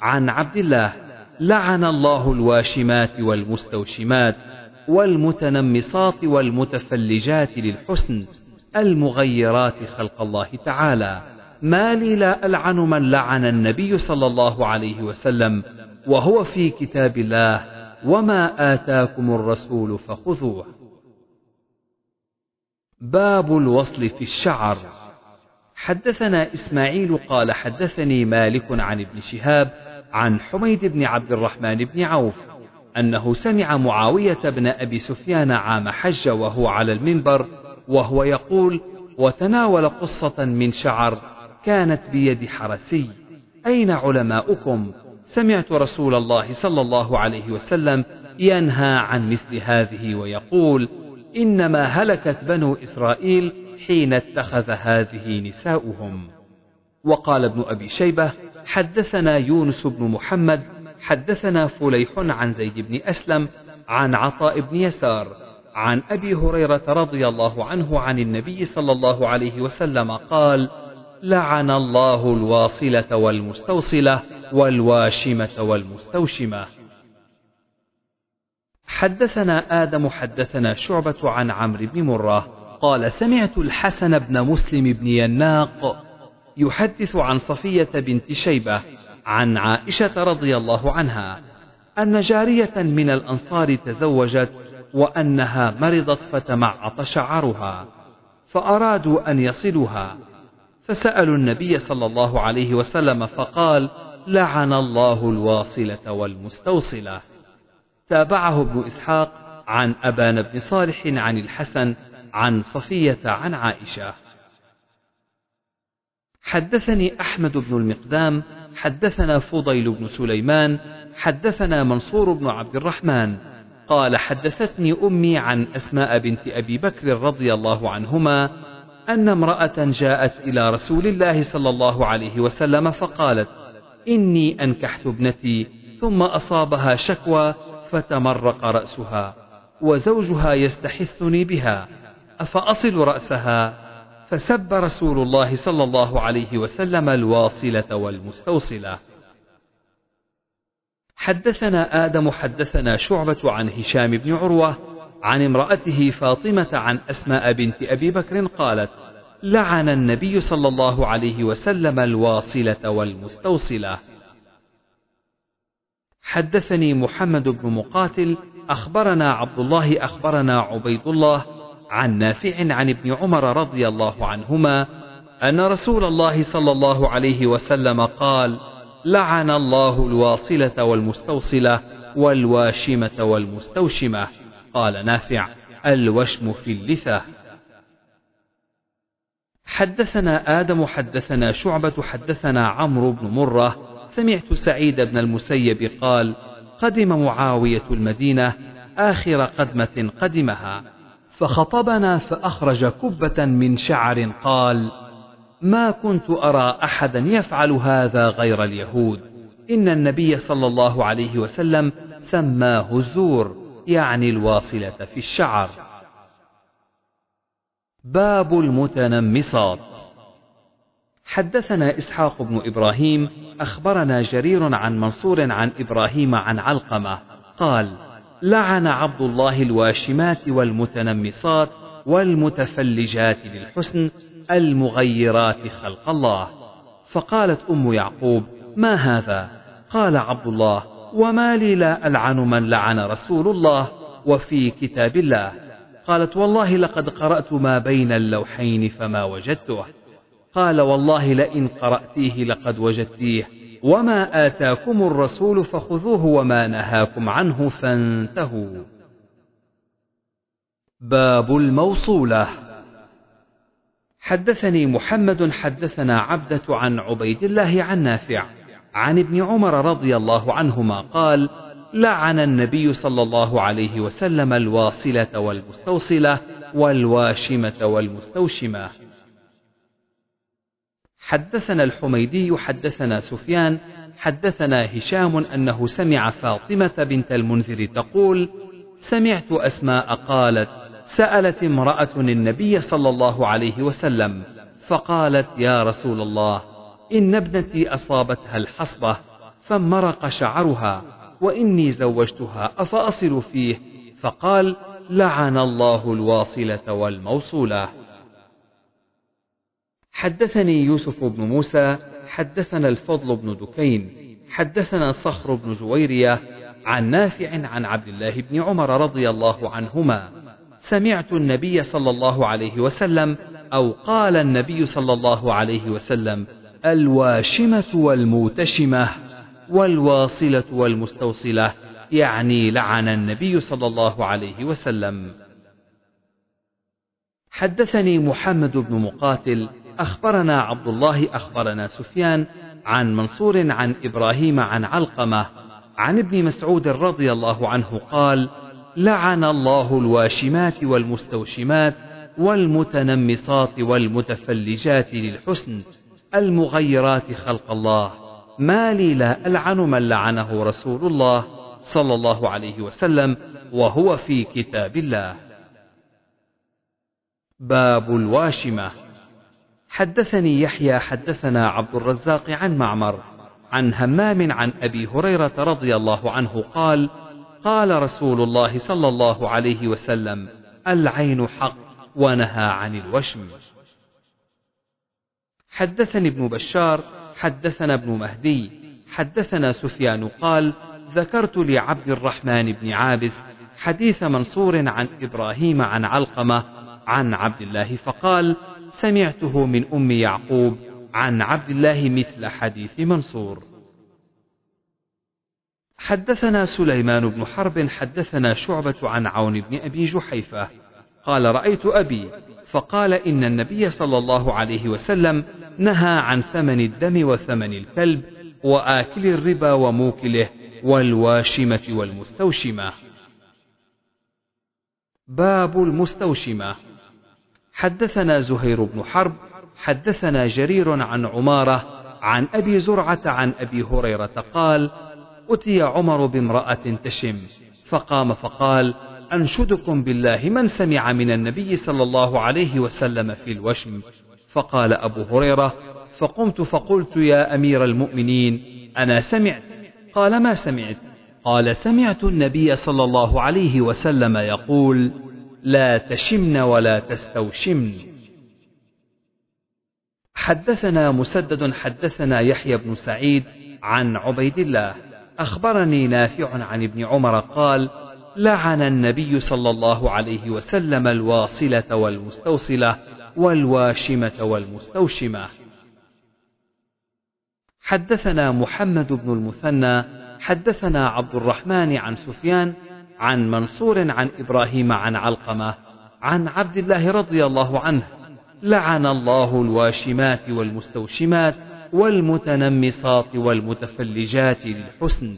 عن عبد الله لعن الله الواشمات والمستوشمات والمتنمصات والمتفلجات للحسن المغيرات خلق الله تعالى. ما لي لا ألعن من لعن النبي صلى الله عليه وسلم وهو في كتاب الله وما آتاكم الرسول فخذوه. باب الوصل في الشعر. حدثنا إسماعيل قال حدثني مالك عن ابن شهاب عن حميد بن عبد الرحمن بن عوف أنه سمع معاوية بن أبي سفيان عام حج وهو على المنبر وهو يقول وتناول قصة من شعر كانت بيد حرسي. أين علماؤكم؟ سمعت رسول الله صلى الله عليه وسلم ينهى عن مثل هذه ويقول إنما هلكت بنو إسرائيل حين اتخذ هذه نساؤهم. وقال ابن أبي شيبة حدثنا يونس بن محمد حدثنا فليح عن زيد بن أسلم عن عطاء بن يسار عن أبي هريرة رضي الله عنه عن النبي صلى الله عليه وسلم قال لعن الله الواصلة والمستوصلة والواشمة والمستوشمة. حدثنا آدم حدثنا شعبة عن عمرو بن مرة قال سمعت الحسن بن مسلم بن يناق يحدث عن صفية بنت شيبة عن عائشة رضي الله عنها أن جارية من الأنصار تزوجت وأنها مرضت فتمعط شعرها فأرادوا أن يصلوها. فسألوا النبي صلى الله عليه وسلم فقال لعن الله الواصلة والمستوصلة. تابعه ابن إسحاق عن أبان بن صالح عن الحسن عن صفية عن عائشة. حدثني أحمد بن المقدام حدثنا فضيل بن سليمان حدثنا منصور بن عبد الرحمن. قال حدثتني أمي عن أسماء بنت أبي بكر رضي الله عنهما أن امرأة جاءت إلى رسول الله صلى الله عليه وسلم فقالت إني أنكحت ابنتي ثم أصابها شكوى فتمرق رأسها وزوجها يستحثني بها أفأصل رأسها فسب رسول الله صلى الله عليه وسلم الواصلة والمستوصلة. حدثنا آدم حدثنا شعبة عن هشام بن عروة عن امرأته فاطمة عن أسماء بنت أبي بكر قالت لعن النبي صلى الله عليه وسلم الواصلة والمستوصلة. حدثني محمد بن مقاتل أخبرنا عبد الله أخبرنا عبيد الله عن نافع عن ابن عمر رضي الله عنهما أن رسول الله صلى الله عليه وسلم قال لعن الله الواصلة والمستوصلة والواشمة والمستوشمة قال نافع الوشم في اللثة حدثنا آدم حدثنا شعبة حدثنا عمرو بن مرة سمعت سعيد بن المسيب قال قدم معاوية المدينة آخر قدمة قدمها فخطبنا فأخرج كبة من شعر قال ما كنت أرى أحدا يفعل هذا غير اليهود إن النبي صلى الله عليه وسلم سماه الزور يعني الواصلة في الشعر. باب المتنمصات. حدثنا إسحاق بن إبراهيم أخبرنا جرير عن منصور عن إبراهيم عن علقمة قال لعن عبد الله الواشمات والمتنمصات والمتفلجات للحسن المغيرات خلق الله. فقالت أم يعقوب ما هذا؟ قال عبد الله وما لي لا ألعن من لعن رسول الله وفي كتاب الله. قالت والله لقد قرأت ما بين اللوحين فما وجدته. قال والله لئن قرأتيه لقد وجدتيه وما آتاكم الرسول فخذوه وما نهاكم عنه فانتهوا. باب الموصولة حدثني محمد حدثنا عبدة عن عبيد الله عن نافع عن ابن عمر رضي الله عنهما قال: لعن النبي صلى الله عليه وسلم الواصلة والمستوصلة والواشمة والمستوشمة. حدثنا الحميدي حدثنا سفيان حدثنا هشام أنه سمع فاطمة بنت المنذر تقول سمعت أسماء قالت سألت امرأة النبي صلى الله عليه وسلم فقالت يا رسول الله إن ابنتي أصابتها الحصبة فمرق شعرها وإني زوجتها أفأصل فيه؟ فقال لعن الله الواصلة والموصولة. حدثني يوسف بن موسى حدثنا الفضل بن دكين حدثنا صخر بن جويرية عن نافع عن عبد الله بن عمر رضي الله عنهما. سمعت النبي صلى الله عليه وسلم أو قال النبي صلى الله عليه وسلم الواشمة والموتشمة والواصلة والمستوصلة يعني لعن النبي صلى الله عليه وسلم. حدثني محمد بن مقاتل أخبرنا عبد الله أخبرنا سفيان عن منصور عن إبراهيم عن علقمة عن ابن مسعود رضي الله عنه قال لعن الله الواشمات والمستوشمات والمتنمصات والمتفلجات للحسن المغيرات خلق الله. ما لي لا ألعن من لعنه رسول الله صلى الله عليه وسلم وهو في كتاب الله. باب الواشمة. حدثني يحيى حدثنا عبد الرزاق عن معمر عن همام عن أبي هريرة رضي الله عنه قال قال رسول الله صلى الله عليه وسلم العين حق ونهى عن الوشم. حدثني ابن بشار حدثنا ابن مهدي حدثنا سفيان قال ذكرت لعبد الرحمن بن عابس حديث منصور عن إبراهيم عن علقمة عن عبد الله فقال سمعته من أم يعقوب عن عبد الله مثل حديث منصور. حدثنا سليمان بن حرب حدثنا شعبة عن عون بن أبي جحيفة. قال رأيت أبي فقال إن النبي صلى الله عليه وسلم نهى عن ثمن الدم وثمن الكلب وآكل الربا وموكله والواشمة والمستوشمة. باب المستوشمة. حدثنا زهير بن حرب حدثنا جرير عن عمارة عن أبي زرعة عن أبي هريرة قال أتي عمر بامرأة تشم فقام فقال أنشدكم بالله من سمع من النبي صلى الله عليه وسلم في الوشم. فقال أبو هريرة فقمت فقلت يا أمير المؤمنين أنا سمعت. قال ما سمعت؟ قال سمعت النبي صلى الله عليه وسلم يقول لا تشمن ولا تستوشمن. حدثنا مسدد حدثنا يحيى بن سعيد عن عبيد الله. أخبرني نافع عن ابن عمر قال لعن النبي صلى الله عليه وسلم الواصلة والمستوصلة والواشمة والمستوشمة. حدثنا محمد بن المثنى حدثنا عبد الرحمن عن سفيان عن منصور عن إبراهيم عن علقمة عن عبد الله رضي الله عنه. لعن الله الواشمات والمستوشمات والمتنمصات والمتفلجات للحسن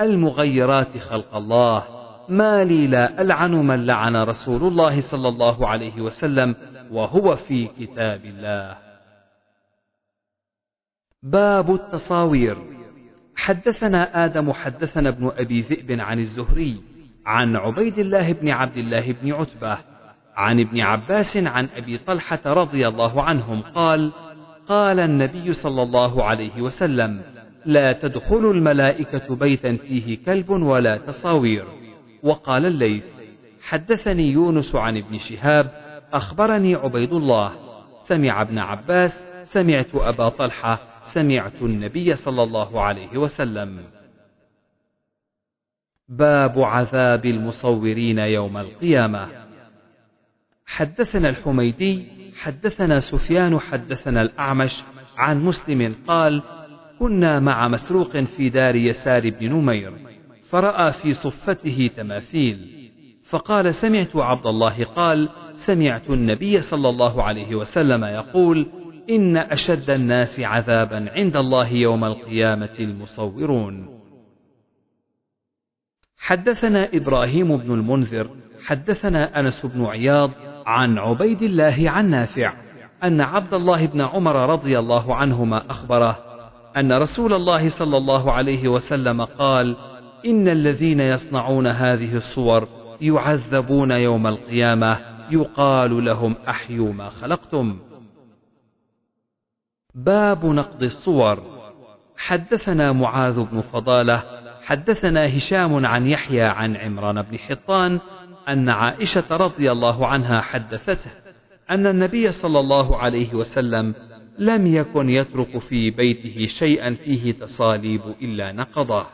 المغيرات خلق الله. ما لي لا ألعن من لعن رسول الله صلى الله عليه وسلم وهو في كتاب الله. باب التصاوير. حدثنا آدم حدثنا ابن أبي ذئب عن الزهري عن عبيد الله بن عبد الله بن عتبة عن ابن عباس عن أبي طلحة رضي الله عنهم قال قال النبي صلى الله عليه وسلم لا تدخل الملائكة بيتا فيه كلب ولا تصاوير. وقال الليث حدثني يونس عن ابن شهاب أخبرني عبيد الله. سمع ابن عباس سمعت أبا طلحة سمعت النبي صلى الله عليه وسلم. باب عذاب المصورين يوم القيامة حدثنا الحميدي حدثنا سفيان حدثنا الأعمش عن مسلم قال كنا مع مسروق في دار يسار بن نمير فرأى في صفته تماثيل فقال سمعت عبد الله قال سمعت النبي صلى الله عليه وسلم يقول إن أشد الناس عذابا عند الله يوم القيامة المصورون. حدثنا إبراهيم بن المنذر، حدثنا أنس بن عياض عن عبيد الله عن نافع، أن عبد الله بن عمر رضي الله عنهما أخبره أن رسول الله صلى الله عليه وسلم قال: إن الذين يصنعون هذه الصور يعذبون يوم القيامة يقال لهم أحيوا ما خلقتم. باب نقض الصور حدثنا معاذ بن فضالة حدثنا هشام عن يحيى عن عمران بن حطان أن عائشة رضي الله عنها حدثته أن النبي صلى الله عليه وسلم لم يكن يترك في بيته شيئا فيه تصاليب إلا نقضه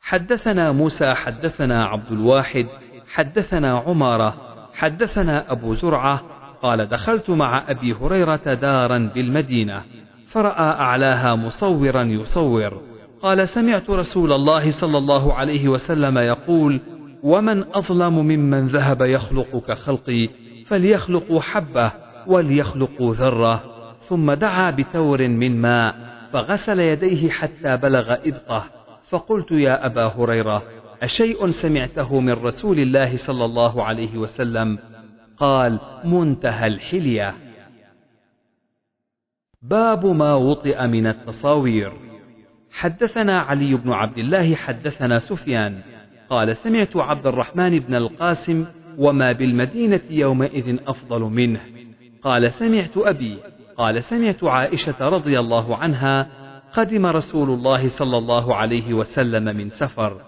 حدثنا موسى حدثنا عبد الواحد حدثنا عمارة حدثنا أبو زرعة قال دخلت مع أبي هريرة دارا بالمدينة فرأى أعلاها مصورا يصور. قال سمعت رسول الله صلى الله عليه وسلم يقول ومن أظلم ممن ذهب يخلق كخلقي فليخلقوا حبة وليخلقوا ذرة ثم دعا بتور من ماء فغسل يديه حتى بلغ إبطه فقلت يا أبا هريرة أشيء سمعته من رسول الله صلى الله عليه وسلم؟ قال منتهى الحلية. باب ما وطئ من التصاوير. حدثنا علي بن عبد الله حدثنا سفيان. قال سمعت عبد الرحمن بن القاسم وما بالمدينة يومئذ أفضل منه. قال سمعت أبي. قال سمعت عائشة رضي الله عنها قدم رسول الله صلى الله عليه وسلم من سفر.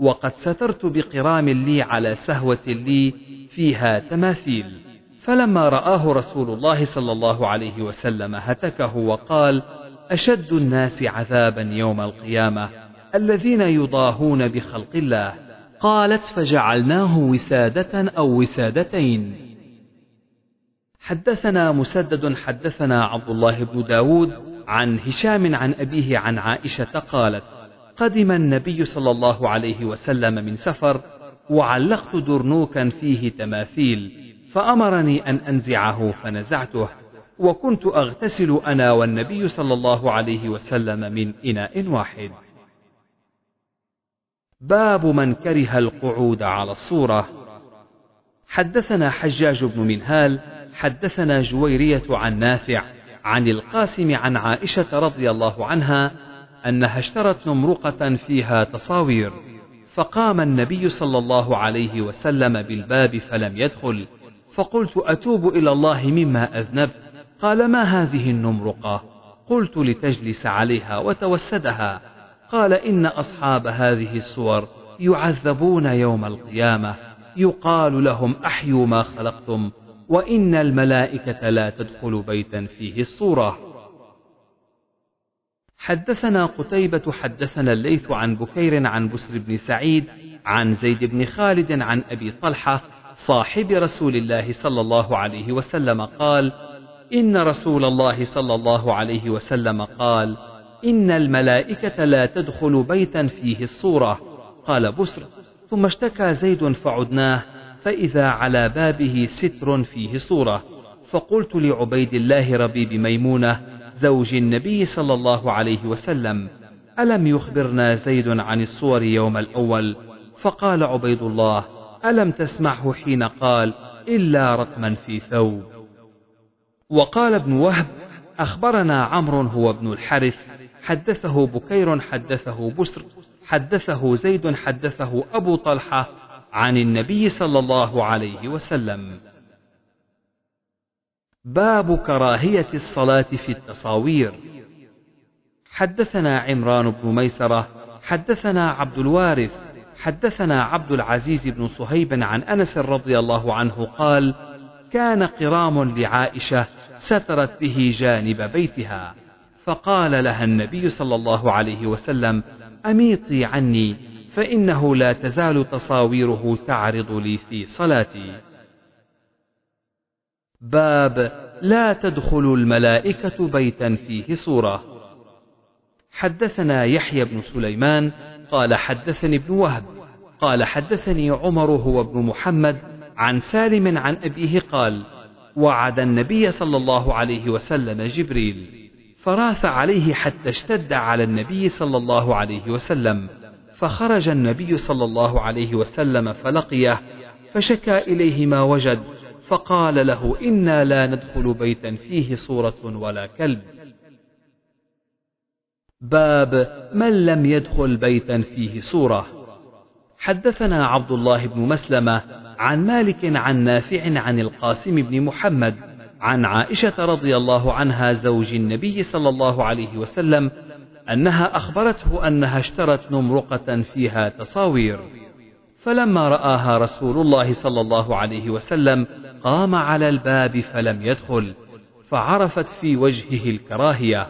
وقد سترت بقرام لي على سهوة لي فيها تماثيل. فلما رآه رسول الله صلى الله عليه وسلم هتكه وقال أشد الناس عذابا يوم القيامة الذين يضاهون بخلق الله. قالت فجعلناه وسادة أو وسادتين. حدثنا مسدد حدثنا عبد الله بن داود عن هشام عن أبيه عن عائشة قالت قدم النبي صلى الله عليه وسلم من سفر وعلقت درنوكا فيه تماثيل فأمرني أن أنزعه فنزعته. وكنت أغتسل أنا والنبي صلى الله عليه وسلم من إناء واحد. باب من كره القعود على الصورة. حدثنا حجاج بن منهال حدثنا جويرية عن نافع عن القاسم عن عائشة رضي الله عنها أنها اشترت نمرقة فيها تصاوير فقام النبي صلى الله عليه وسلم بالباب فلم يدخل فقلت أتوب إلى الله مما أذنبت. قال ما هذه النمرقة؟ قلت لتجلس عليها وتوسدها. قال إن أصحاب هذه الصور يعذبون يوم القيامة يقال لهم أحيوا ما خلقتم وإن الملائكة لا تدخل بيتا فيه الصورة. حدثنا قتيبة حدثنا الليث عن بكير عن بسر بن سعيد عن زيد بن خالد عن أبي طلحة صاحب رسول الله صلى الله عليه وسلم قال إن رسول الله صلى الله عليه وسلم قال إن الملائكة لا تدخل بيتا فيه الصورة. قال بسر. ثم اشتكى زيد فعدناه فإذا على بابه ستر فيه صورة. فقلت لعبيد الله ربيب ميمونة زوج النبي صلى الله عليه وسلم ألم يخبرنا زيد عن الصور يوم الأول؟ فقال عبيد الله ألم تسمعه حين قال إلا رتما في ثوب. وقال ابن وهب أخبرنا عمرو هو ابن الحارث حدثه بكير حدثه بسر حدثه زيد حدثه أبو طلحة عن النبي صلى الله عليه وسلم. باب كراهية الصلاة في التصاوير. حدثنا عمران بن ميسرة حدثنا عبد الوارث حدثنا عبد العزيز بن صهيب عن أنس رضي الله عنه قال كان قرام لعائشة سترت به جانب بيتها. فقال لها النبي صلى الله عليه وسلم أميطي عني فإنه لا تزال تصاويره تعرض لي في صلاتي. باب لا تدخل الملائكة بيتا فيه صورة. حدثنا يحيى بن سليمان قال حدثني ابن وهب. قال حدثني عمر هو ابن محمد عن سالم عن أبيه قال وعد النبي صلى الله عليه وسلم جبريل فراث عليه حتى اشتد على النبي صلى الله عليه وسلم فخرج النبي صلى الله عليه وسلم فلقيه فشكى إليه ما وجد فقال له إنا لا ندخل بيتا فيه صورة ولا كلب. باب من لم يدخل بيتا فيه صورة. حدثنا عبد الله بن مسلمة عن مالك عن نافع عن القاسم بن محمد عن عائشة رضي الله عنها زوج النبي صلى الله عليه وسلم أنها أخبرته أنها اشترت نمرقة فيها تصاوير. فلما رآها رسول الله صلى الله عليه وسلم قام على الباب فلم يدخل فعرفت في وجهه الكراهية.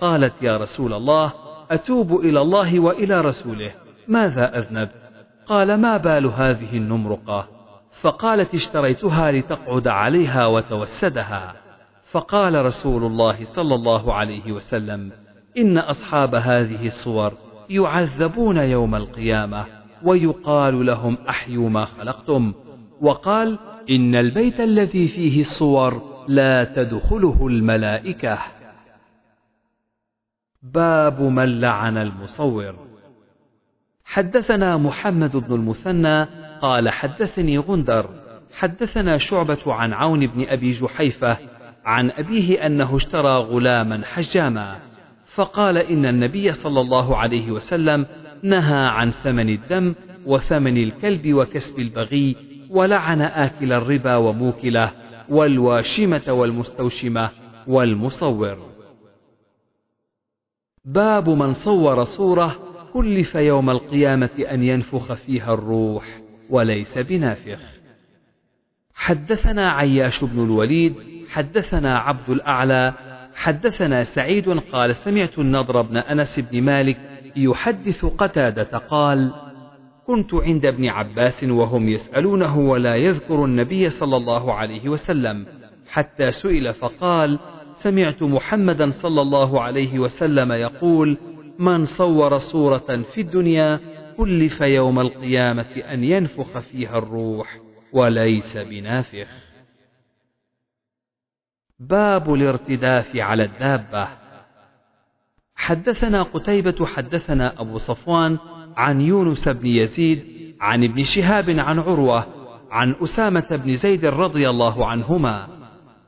قالت يا رسول الله أتوب إلى الله وإلى رسوله ماذا أذنب؟ قال ما بال هذه النمرقة؟ فقالت اشتريتها لتقعد عليها وتوسدها. فقال رسول الله صلى الله عليه وسلم إن أصحاب هذه الصور يعذبون يوم القيامة ويقال لهم أحيوا ما خلقتم. وقال إن البيت الذي فيه الصور لا تدخله الملائكة. باب من لعن المصور. حدثنا محمد بن المثنى قال حدثني غندر حدثنا شعبة عن عون بن أبي جحيفة عن أبيه أنه اشترى غلاما حجاما فقال إن النبي صلى الله عليه وسلم نهى عن ثمن الدم وثمن الكلب وكسب البغي ولعن آكل الربا وموكله والواشمة والمستوشمة والمصور. باب من صور صورة كلف يوم القيامة أن ينفخ فيها الروح. وليس بنافخ. حدثنا عياش بن الوليد حدثنا عبد الأعلى حدثنا سعيد قال سمعت النضر بن أنس بن مالك يحدث قتادة قال كنت عند ابن عباس وهم يسألونه ولا يذكر النبي صلى الله عليه وسلم حتى سئل فقال سمعت محمدا صلى الله عليه وسلم يقول من صور صورة في الدنيا كلف يوم القيامة أن ينفخ فيها الروح وليس بنافخ. باب الارتداف على الدابة. حدثنا قتيبة حدثنا أبو صفوان عن يونس بن يزيد عن ابن شهاب عن عروة عن أسامة بن زيد رضي الله عنهما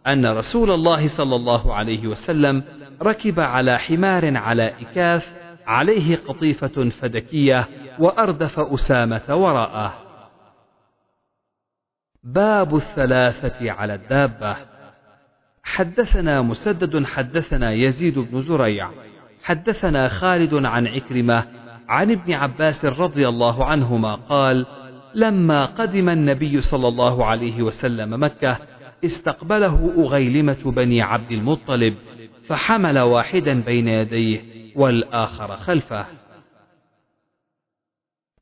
أن رسول الله صلى الله عليه وسلم ركب على حمار على إكاف عليه قطيفة فدكية وأردف أسامة وراءه. باب الثلاثة على الدابة. حدثنا مسدد حدثنا يزيد بن زريع. حدثنا خالد عن عكرمة عن ابن عباس رضي الله عنهما قال لما قدم النبي صلى الله عليه وسلم مكة استقبله أغيلمة بني عبد المطلب فحمل واحدا بين يديه والآخر خلفه.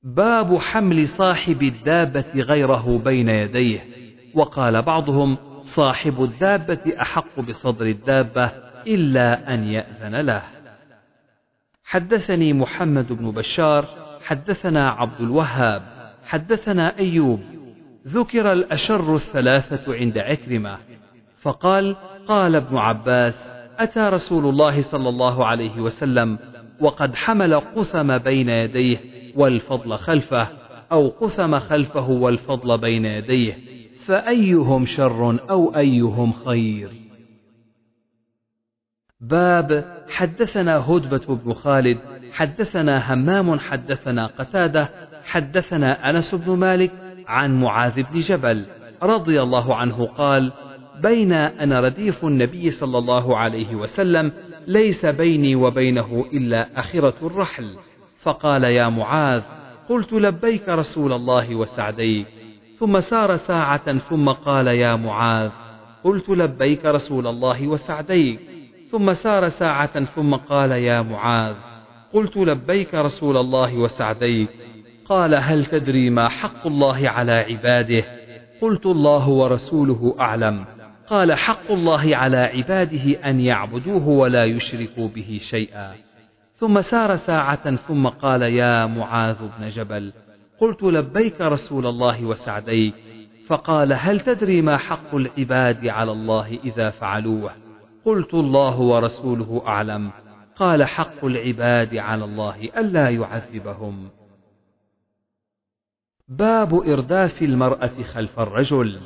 باب حمل صاحب الدابة غيره بين يديه. وقال بعضهم صاحب الدابة أحق بصدر الدابة إلا أن يأذن له. حدثني محمد بن بشار حدثنا عبد الوهاب حدثنا أيوب ذكر الأشر الثلاثة عند عكرمة. فقال قال ابن عباس أتى رسول الله صلى الله عليه وسلم وقد حمل قثم بين يديه والفضل خلفه أو قثم خلفه والفضل بين يديه فأيهم شر أو أيهم خير. باب حدثنا هدبة بن خالد حدثنا همام حدثنا قتادة حدثنا أنس بن مالك عن معاذ بن جبل رضي الله عنه قال بين أنا رديف النبي صلى الله عليه وسلم ليس بيني وبينه إلا أخرة الرحل. فقال يا معاذ قلت لبيك رسول الله وسعديك. ثم سار ساعة ثم قال يا معاذ قلت لبيك رسول الله وسعديك. ثم سار ساعة ثم قال يا معاذ قلت لبيك رسول الله وسعديك. قال هل تدري ما حق الله على عباده؟ قلت الله ورسوله أعلم. قال حق الله على عباده أن يعبدوه ولا يشركوا به شيئا. ثم سار ساعة ثم قال يا معاذ بن جبل قلت لبيك رسول الله وسعديك فقال هل تدري ما حق العباد على الله إذا فعلوه؟ قلت الله ورسوله أعلم قال حق العباد على الله ألا يعذبهم. باب إرداف المرأة خلف الرجل.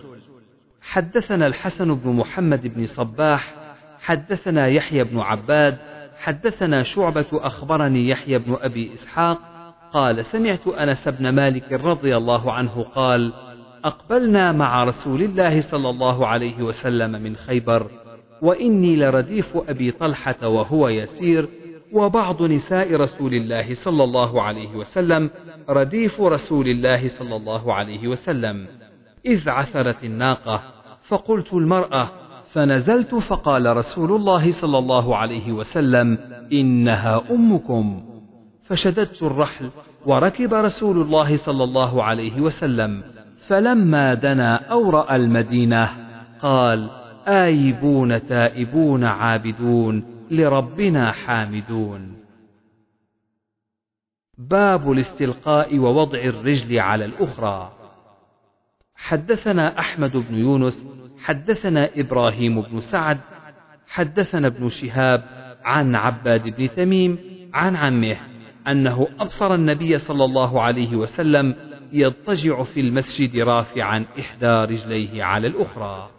حدثنا الحسن بن محمد بن صباح حدثنا يحيى بن عباد حدثنا شعبة أخبرني يحيى بن أبي إسحاق قال سمعت أنس بن مالك رضي الله عنه قال أقبلنا مع رسول الله صلى الله عليه وسلم من خيبر وإني لرديف أبي طلحة وهو يسير وبعض نساء رسول الله صلى الله عليه وسلم رديف رسول الله صلى الله عليه وسلم إذ عثرت الناقة فقلت المرأة فنزلت فقال رسول الله صلى الله عليه وسلم إنها أمكم. فشددت الرحل وركب رسول الله صلى الله عليه وسلم. فلما دنا أو رأى المدينة قال آيبون تائبون عابدون لربنا حامدون. باب الاستلقاء ووضع الرجل على الأخرى. حدثنا أحمد بن يونس حدثنا إبراهيم بن سعد حدثنا ابن شهاب عن عباد بن تميم عن عمه أنه أبصر النبي صلى الله عليه وسلم يضطجع في المسجد رافعا إحدى رجليه على الأخرى.